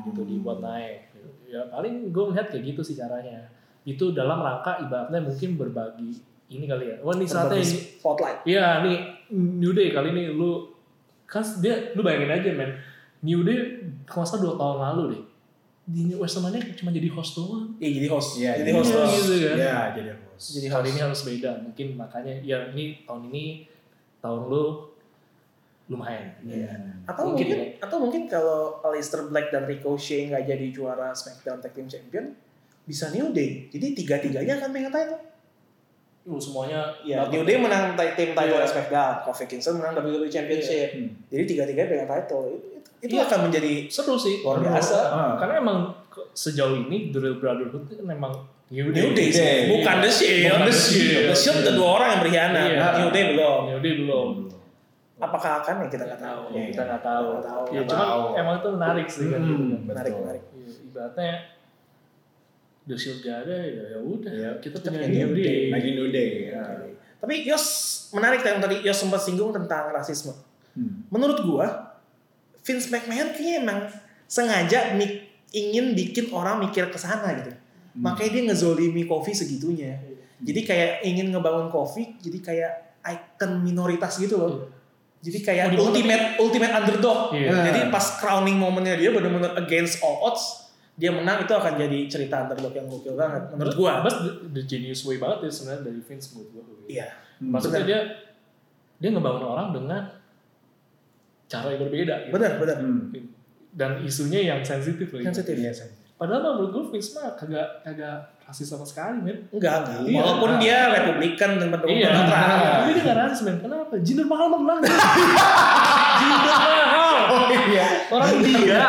gitu dibuat naik gitu. ya paling gue melihat kayak gitu sih caranya itu dalam rangka ibaratnya mungkin berbagi ini kali ya wah ini saatnya ini spotlight. ya nih New Day kali ini lu kan dia lu bayangin aja men New Day kalau dua tahun lalu deh di Wrestlemania cuma jadi host doang Iya jadi host. Iya, jadi iya. host. Iya, gitu kan. ya jadi host Jadi kali host. ini harus beda mungkin makanya ya ini tahun ini tahun lu lumayan Iya. Hmm. Atau Mungkin mungkin, ya. atau mungkin kalau Aleister Black dan Ricochet nggak jadi juara SmackDown Tag Team Champion bisa New Day. Jadi tiga-tiganya akan pegang title. lu semuanya Ya. New Day menang tag team title Iya. SmackDown, Kofi Kingston menang WWE Championship. Hmm. Jadi tiga-tiganya pegang title. Itu, itu, Iya. akan menjadi seru sih Luar biasa. Ah. karena emang sejauh ini The Real Brotherhood itu kan memang New Day, New Day, sih. Day. bukan The Shield. Bukan The Shield. The Shield ada dua orang yang berkhianat. Iya. New Day belum. New Day belum Apakah akan ya kita nggak tahu. Iya. kita nggak tahu, Nggak tahu. ya Nggak cuman tahu. emang itu menarik sih kan Hmm, gitu kan. Menarik, menarik. Iya, ibaratnya The Shield gak ada ya ya udah Iya, kita kita punya New New Day, lagi New Day ya. Tapi Yos menarik yang tadi Yos sempat singgung tentang rasisme. Hmm. Menurut gua Vince McMahon kayaknya emang sengaja mi- ingin bikin orang mikir ke sana gitu. Hmm. Makanya dia ngezolimi Kofi segitunya. Jadi kayak ingin ngebangun Kofi jadi kayak icon minoritas gitu loh. Jadi kayak dibangun ultimate ultimate underdog. Iya. Jadi pas crowning momennya dia benar-benar against all odds, dia menang itu akan jadi cerita underdog yang gokil banget menurut gua. Mas the, genius way banget ya sebenarnya dari Vince menurut gua Iya. Hmm. maksudnya dia dia ngebangun orang dengan cara yang berbeda gitu. Benar, benar. Hmm. Dan isunya yang sensitif loh. Sensitif. Iya, saya. Padahal mah menurut gue mah kagak kagak rasis sama sekali men. Enggak, enggak. Iya. Walaupun dia Republikan dan pendukung Iya. Donald Trump. Tapi dia nggak rasis men. Kenapa? Jinder mahal menang. Jinder mahal. Oh iya. Orang ketiga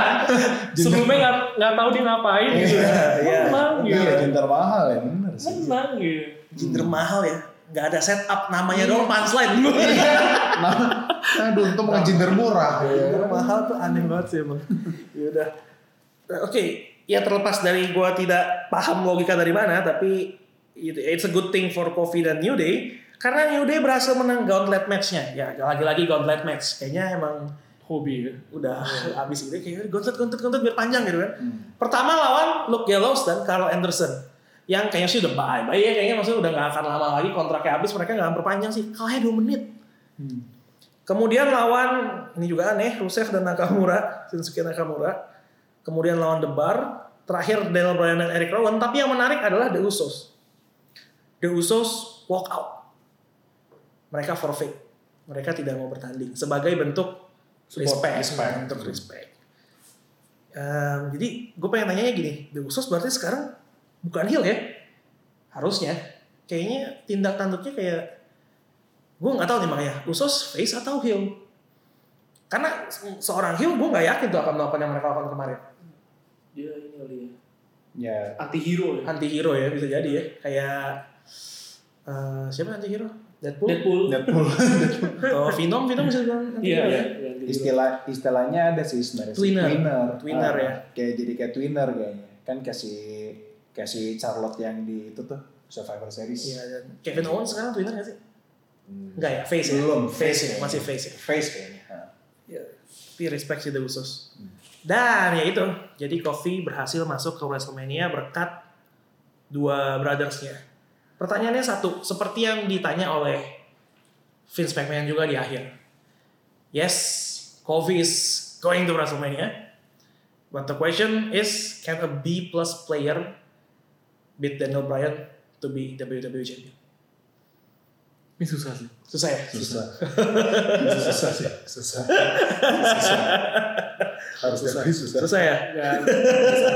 sebelumnya nggak nggak tahu dia ngapain gitu. Iya, iya. Menang gitu. Iya, Jinter mahal ya, bener sih. Menang gitu. Jinder mahal ya. Nggak ada setup namanya doang punchline. Nah, aduh, untung bukan Jinter murah. Jinder mahal tuh aneh banget sih emang. ya udah. Oke, ya terlepas dari gua tidak paham logika dari mana, tapi it- it's a good thing for Kofi dan New Day karena New Day berhasil menang gauntlet match-nya. Ya, lagi-lagi gauntlet match. Kayaknya emang Hobi ya. udah habis ini kayaknya gauntlet gauntlet gauntlet biar panjang gitu kan. Pertama lawan Luke Gallows dan Carl Anderson. Yang kayaknya sih udah bye bye ya kayaknya maksudnya udah nggak akan lama lagi kontraknya habis mereka nggak akan perpanjang sih kalahnya 2 menit. Kemudian lawan ini juga aneh Rusev dan Nakamura, Shinsuke Nakamura. Kemudian lawan The Bar, terakhir Daniel Bryan dan Eric Rowan. Tapi yang menarik adalah The Usos. The Usos walk out. Mereka forfeit. Mereka tidak mau bertanding sebagai bentuk Support, respect, respect. bentuk respect. Ehm, jadi gue pengen nanya gini, The Usos berarti sekarang bukan heel ya? Harusnya. Kayaknya tindak tanduknya kayak gue nggak tahu nih makanya Usos face atau heel. Karena se- seorang heel gue nggak yakin tuh akan melakukan yang mereka lakukan kemarin. Dia ini kali ya. Ya, Anti hero ya. Anti hero ya bisa jadi ya. Kayak eh, siapa anti hero? Deadpool? Deadpool. Deadpool. Atau Venom? Venom bisa bilang anti Iya hero iya. ya. iya, hero. Istilah istilahnya ada sih sebenarnya. Twinner. Twinner. Twinner, Ah, ya. Kayak jadi kayak twinner kayaknya. Kan kasih kasih Charlotte yang di itu tuh Survivor Series. Iya dan Kevin Owens sekarang Twitter nggak sih? Hmm. Enggak ya, face ya? Belum, face, ya, masih face ya. Face kayaknya. Ya, tapi respect sih The Usos. Dan ya itu, jadi Kofi berhasil masuk ke WrestleMania berkat dua brothersnya. Pertanyaannya satu, seperti yang ditanya oleh Vince McMahon juga di akhir. Yes, Kofi is going to WrestleMania. But the question is, can a B plus player beat Daniel Bryan to be WWE champion? Ini susah sih. Susah ya? Susah. susah sih. Susah. susah. Harus susah. susah. Susah ya? Ya,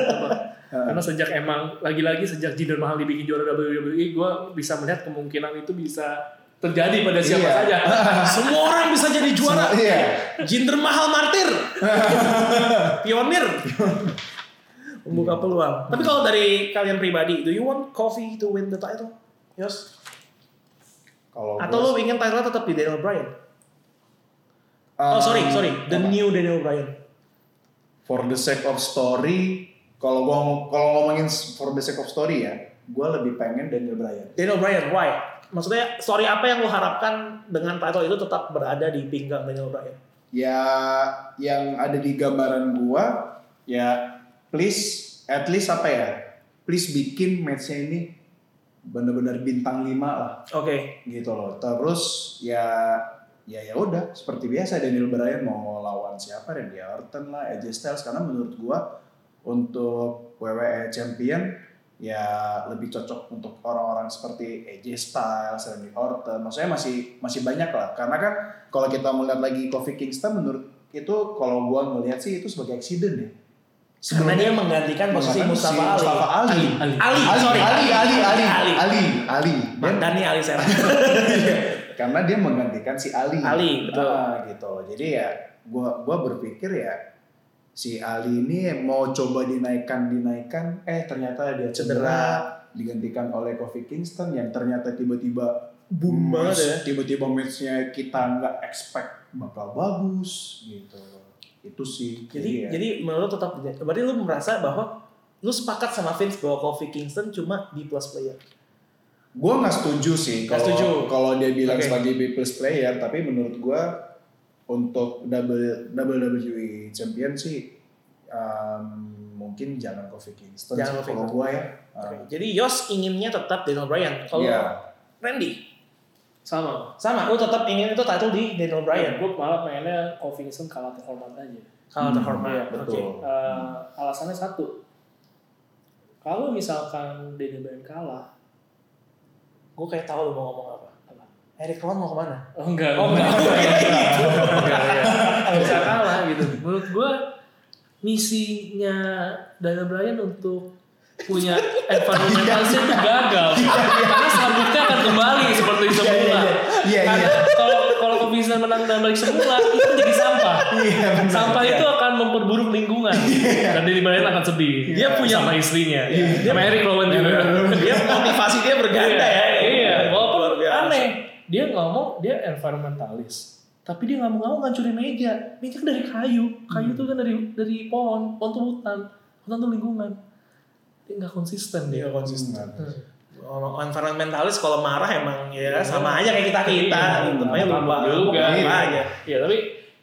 apa. Karena sejak emang lagi-lagi sejak Jinder Mahal dibikin juara WWE, gue bisa melihat kemungkinan itu bisa terjadi pada siapa Iya. saja. Semua orang bisa jadi juara. Iya. Jinder mahal martir. Pionir. Membuka peluang. Tapi kalau dari kalian pribadi, do you want Kofi to win the title? Yes. Kalau Atau lo ingin title tetap di Daniel Bryan? Um, Oh sorry, sorry. The apa? new Daniel Bryan. for the sake of story, kalau gua kalau ngomongin for the sake of story ya, gua lebih pengen Daniel Bryan. Daniel Bryan, why? Maksudnya story apa yang lo harapkan dengan title itu tetap berada di pinggang Daniel Bryan? Ya, yang ada di gambaran gua, ya please, at least apa ya, please bikin matchnya ini benar-benar bintang 5 lah, Oke. gitu loh. Terus ya, ya ya udah, seperti biasa Daniel Bryan mau lawan siapa, Randy Orton lah, AJ Styles, karena menurut gua untuk WWE Champion ya lebih cocok untuk orang-orang seperti AJ Styles, Randy Orton. Maksudnya masih masih banyak lah. Karena kan kalau kita melihat lagi Kofi Kingston menurut itu kalau gua ngelihat sih itu sebagai accident ya. Karena dia menggantikan posisi Mustafa si Ali. Mustafa Ali. Ali. Ali, Ali, sorry. Ali, Ali, Ali, Ali. Ali, Ali. Dia- Dani Ali Serra. karena dia menggantikan si Ali. Ali, betul. Ah, gitu. Jadi ya gua gua berpikir ya si Ali ini mau coba dinaikkan dinaikkan eh ternyata dia cedera, digantikan oleh Kofi Kingston yang ternyata tiba-tiba Boom banget ya. tiba-tiba matchnya kita nggak expect bakal bagus gitu itu sih Jadi ya. jadi menurut tetap berarti lu merasa bahwa lu sepakat sama Vince bahwa Kofi Kingston cuma B plus player. gue nggak setuju sih kalau kalau dia bilang Oke. sebagai B plus player tapi menurut gue untuk double double WWE champion sih um, mungkin jangan Kofi Kingston Jangan sih, Kofi kalau gue ya Oke. Jadi Yos inginnya tetap Daniel Bryan. Kalau Iya. Randy Sama. sama, lu tetap ingin itu title di Daniel Bryan. Gue malah pengennya Kofi Kingston kalah terhormat aja. Kalau Hmm, terhormat. iya, Oke. betul. Eh, alasannya satu. Kalau misalkan Daniel Bryan kalah, Gue kayak tahu lu mau ngomong apa. Apa? Eric Rowan mau ke mana? oh enggak, Oh, enggak. enggak, enggak, enggak. bisa kalah gitu. Menurut gue misinya Daniel Bryan untuk punya environmentalism itu gagal. Karena sabuknya akan kembali seperti semula. iya, iya. karena kalau kalau Vincent menang dan balik semula itu jadi sampah. Iya, benar. sampah itu akan memperburuk lingkungan. Dan Daniel Bryan akan sedih. Dia punya- sama istrinya. Sama Eric Rowan juga. Dia motivasi dia berganda ya. iya. Walaupun aneh dia ngomong dia environmentalis. Tapi dia nggak mau nggak mau ngancurin meja. Meja kan dari kayu. Kayu itu kan dari dari pohon. Pohon tuh hutan. Hutan tuh lingkungan dia nggak konsisten dia Dia konsisten. Hmm. Kalau environmentalis kalau marah emang ya sama aja kayak kita kita Iya, gitu. Makanya lupa juga. lupa aja. Iya tapi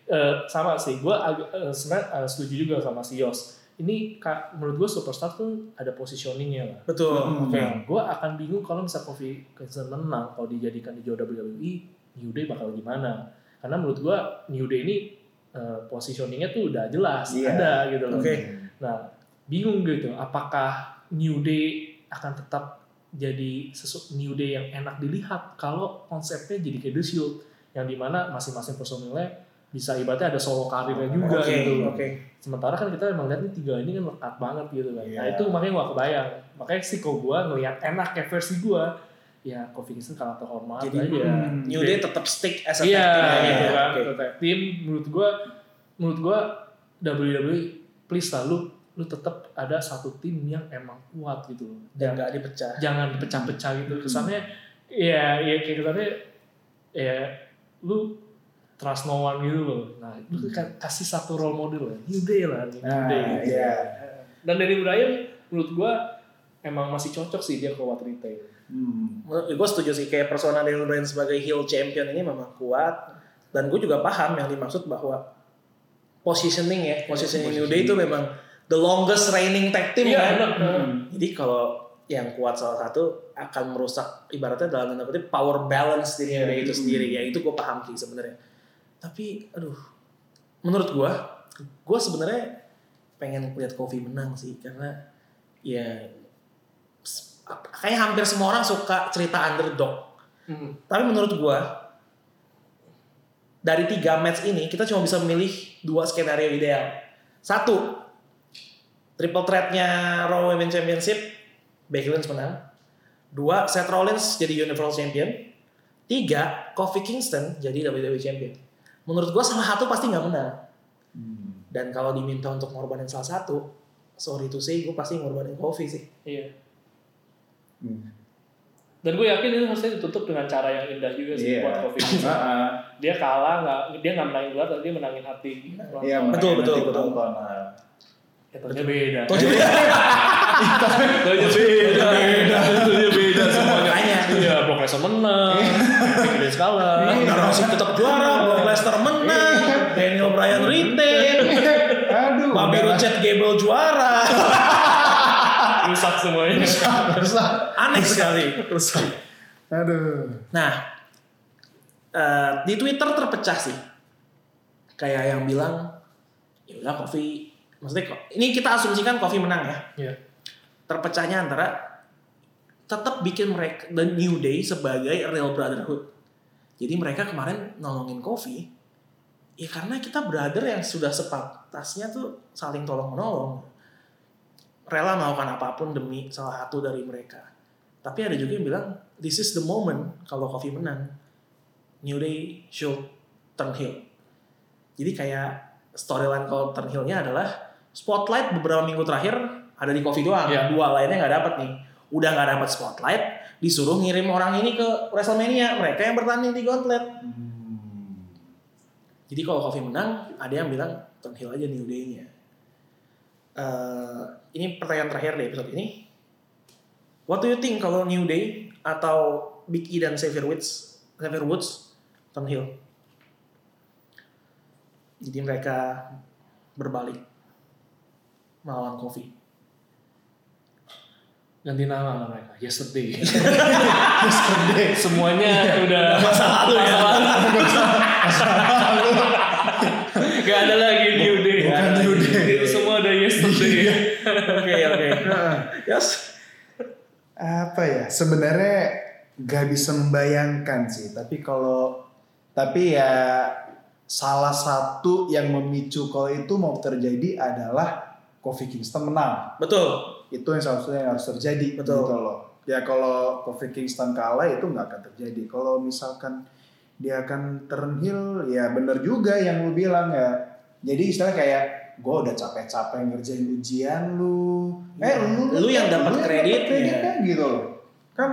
eh, sama sih gue eh, sebenarnya eh, setuju juga sama si Yos ini kak menurut gue superstar tuh ada positioningnya lah Betul. Hmm. Oke, gue akan bingung kalau misal Kofi Kingston menang kalau dijadikan di WWE New Day bakal gimana? Karena menurut gue New Day ini eh, positioningnya tuh udah jelas Iya. ada gitu loh. Oke. Nah bingung gitu, apakah New Day akan tetap jadi sesu New Day yang enak dilihat kalau konsepnya jadi kayak The Shield yang di mana masing-masing personilnya bisa ibaratnya ada solo karirnya juga Oke, gitu. oke. Sementara kan kita emang lihat nih tiga ini kan lekat banget gitu kan. Nah Iya. itu makanya gua kebayang. Makanya sih kok gua ngelihat enak kayak versi gua. Ya Kofi Kingston kalah terhormat Jadi, aja. hmm, New Day tetap stick as a Iya tag team gitu ya. kan. Tetap Tim menurut gua menurut gua WWE please lah lu lu tetap ada satu tim yang emang kuat gitu loh. Dan nggak dipecah. Jangan dipecah-pecah gitu. Kesannya ya ya kayak kesannya ya lu trust no one gitu loh. Nah, lu ka- kasih satu role model lah. New Day lah, New Nah, Day. gitu. iya. Dan Danny Bryan menurut gua emang masih cocok sih dia ke What Retail. Hmm. Gue setuju sih kayak persona Daniel Bryan sebagai heel champion ini memang kuat dan gue juga paham yang dimaksud bahwa positioning ya, positioning New Day itu memang the longest reigning tag team Iya, kan. benar. Jadi kalau yang kuat salah satu akan merusak ibaratnya dalam tanda kutip power balance di New Day itu sendiri ya itu gue paham sih sebenarnya. Tapi aduh, menurut gue, gue sebenarnya pengen lihat Kofi menang sih karena ya kayaknya hampir semua orang suka cerita underdog. Hmm. Tapi menurut gua dari tiga match ini kita cuma bisa memilih dua skenario ideal. Satu, triple threat-nya Raw Women's Championship, Becky Lynch menang. Dua, Seth Rollins jadi Universal Champion. Tiga, Kofi Kingston jadi WWE Champion. Menurut gua salah satu pasti nggak menang. Hmm. Dan kalau diminta untuk ngorbanin salah satu, sorry to say, gue pasti ngorbanin Kofi sih. Iya. Hmm. Dan gue yakin itu harusnya ditutup dengan cara yang indah juga sih Iya. buat Kofi Kingston. Ah, ah. Dia kalah nggak dia nggak menangin gelar, tapi dia menangin hati. Iya, Betul, makanya betul, nanti betul. Tentunya beda. Tojo beda. Tentunya beda. Tentunya beda semuanya. Iya, Brock Lesnar menang. Becky Lynch kalah. Narasi tetap juara, Brock Lesnar menang, Daniel Bryan retain, Aduh. Bobby. Roode Gable juara. Rusak semuanya. Rusak. Aneh sekali. Rusak. Aduh. Nah, eh, di Twitter terpecah sih. Kayak yang bilang, ya udah Kofi, maksudnya ini kita asumsikan Kofi menang ya. Iya. Terpecahnya antara tetap bikin mereka The New Day sebagai real brotherhood. Jadi mereka kemarin nolongin Kofi, ya karena kita brother yang sudah sepatasnya tuh saling tolong menolong. Rela melakukan apa pun demi salah satu dari mereka. Tapi ada juga yang bilang, this is the moment kalau Kofi menang. New Day should turn heel. Jadi kayak storyline kalau turn heel-nya adalah spotlight beberapa minggu terakhir ada di Kofi doang. Iya. Dua lainnya nggak dapat nih. Udah nggak dapat spotlight, disuruh ngirim orang ini ke WrestleMania. Mereka yang bertanding di Gauntlet. Hmm. Jadi kalau Kofi menang, ada yang bilang heel aja New Day-nya. Eh, ini pertanyaan terakhir di episode ini. What do you think kalau New Day atau Big E dan Xavier Woods, Xavier Woods heel? Jadi mereka berbalik melawan Kofi. Ganti nama lah mereka. Yesterday. Semuanya udah masa lalu ya. Gak ada lagi New Day. Bukan New Day. Itu semua udah yesterday. Oke oke. Yes. apa ya sebenarnya gak bisa membayangkan sih tapi kalau tapi ya salah satu yang memicu kalau itu mau terjadi adalah Kofi Kingston menang. Betul. Itu yang seharusnya yang harus terjadi. Betul. Gitu loh. Ya kalau Kofi Kingston kalah itu nggak akan terjadi. Kalau misalkan dia akan turn heel, ya bener juga yang lu bilang ya. Jadi istilahnya kayak gue udah capek-capek ngerjain ujian lu. Eh lu, Lu yang dapat lu kreditnya. kreditnya gitu loh. Kan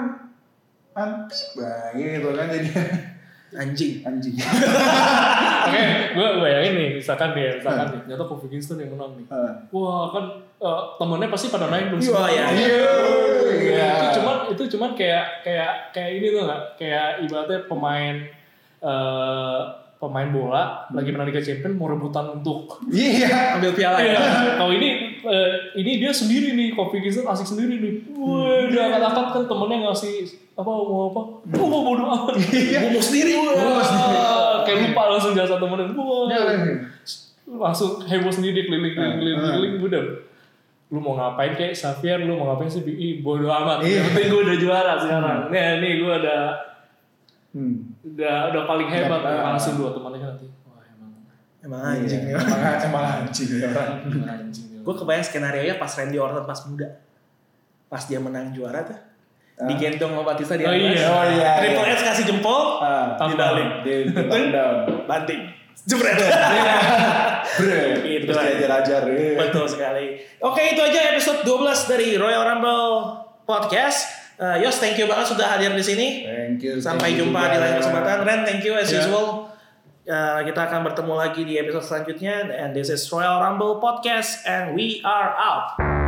anti banget gitu kan jadi Anjing. anjing. Oke, gue bayangin nih, misalkan nih, misalkan nih, ternyata Kofi Kingston yang menang nih. Wah kan eh, temennya pasti pada naik dong. Semua. ya. Itu cuman itu cuman kayak kayak kayak ini tuh nggak? Kayak ibaratnya pemain eh pemain bola lagi menang Liga Champions mau rebutan untuk Iya. Ambil piala ya. kalau ini eh, ini dia sendiri nih, Kofi Kingston asik sendiri nih. Wah, dia angkat-angkat kan temennya ngasih apa mau apa? Oh, mau bodo amat. Gue mau sendiri. Kayak lupa langsung jasa temennya. Wah, Iya. langsung heboh sendiri keliling keliling keliling Hmm. keliling udah lu mau ngapain kayak Xavier lu mau ngapain sih Ih, bodo amat Iya. yang penting gue udah juara sekarang nih nih gue udah Hmm. udah udah paling hebat Hebat. langsung dua temannya nanti wah emang Emang anjing. Iya, Emang emang anjing ya orang. anjing ya. Gue kebayang skenario nya pas Randy Orton pas muda. Pas dia menang juara tuh. Digendong sama Batista di Oh iya. Oh iya. Triple iya. H kasih jempol, Ah, dibalik. di di down. banting. Jebret. Bre. Itu aja. eh. Betul sekali. Oke, itu aja episode 12 dari Royal Rumble Podcast. Eh, Yos, thank you banget sudah hadir di sini. Thank you. Sampai thank you jumpa juga. di lain kesempatan. Ren, thank you as Ya. usual. Eh, kita akan bertemu lagi di episode selanjutnya. And this is Royal Rumble Podcast and we are out.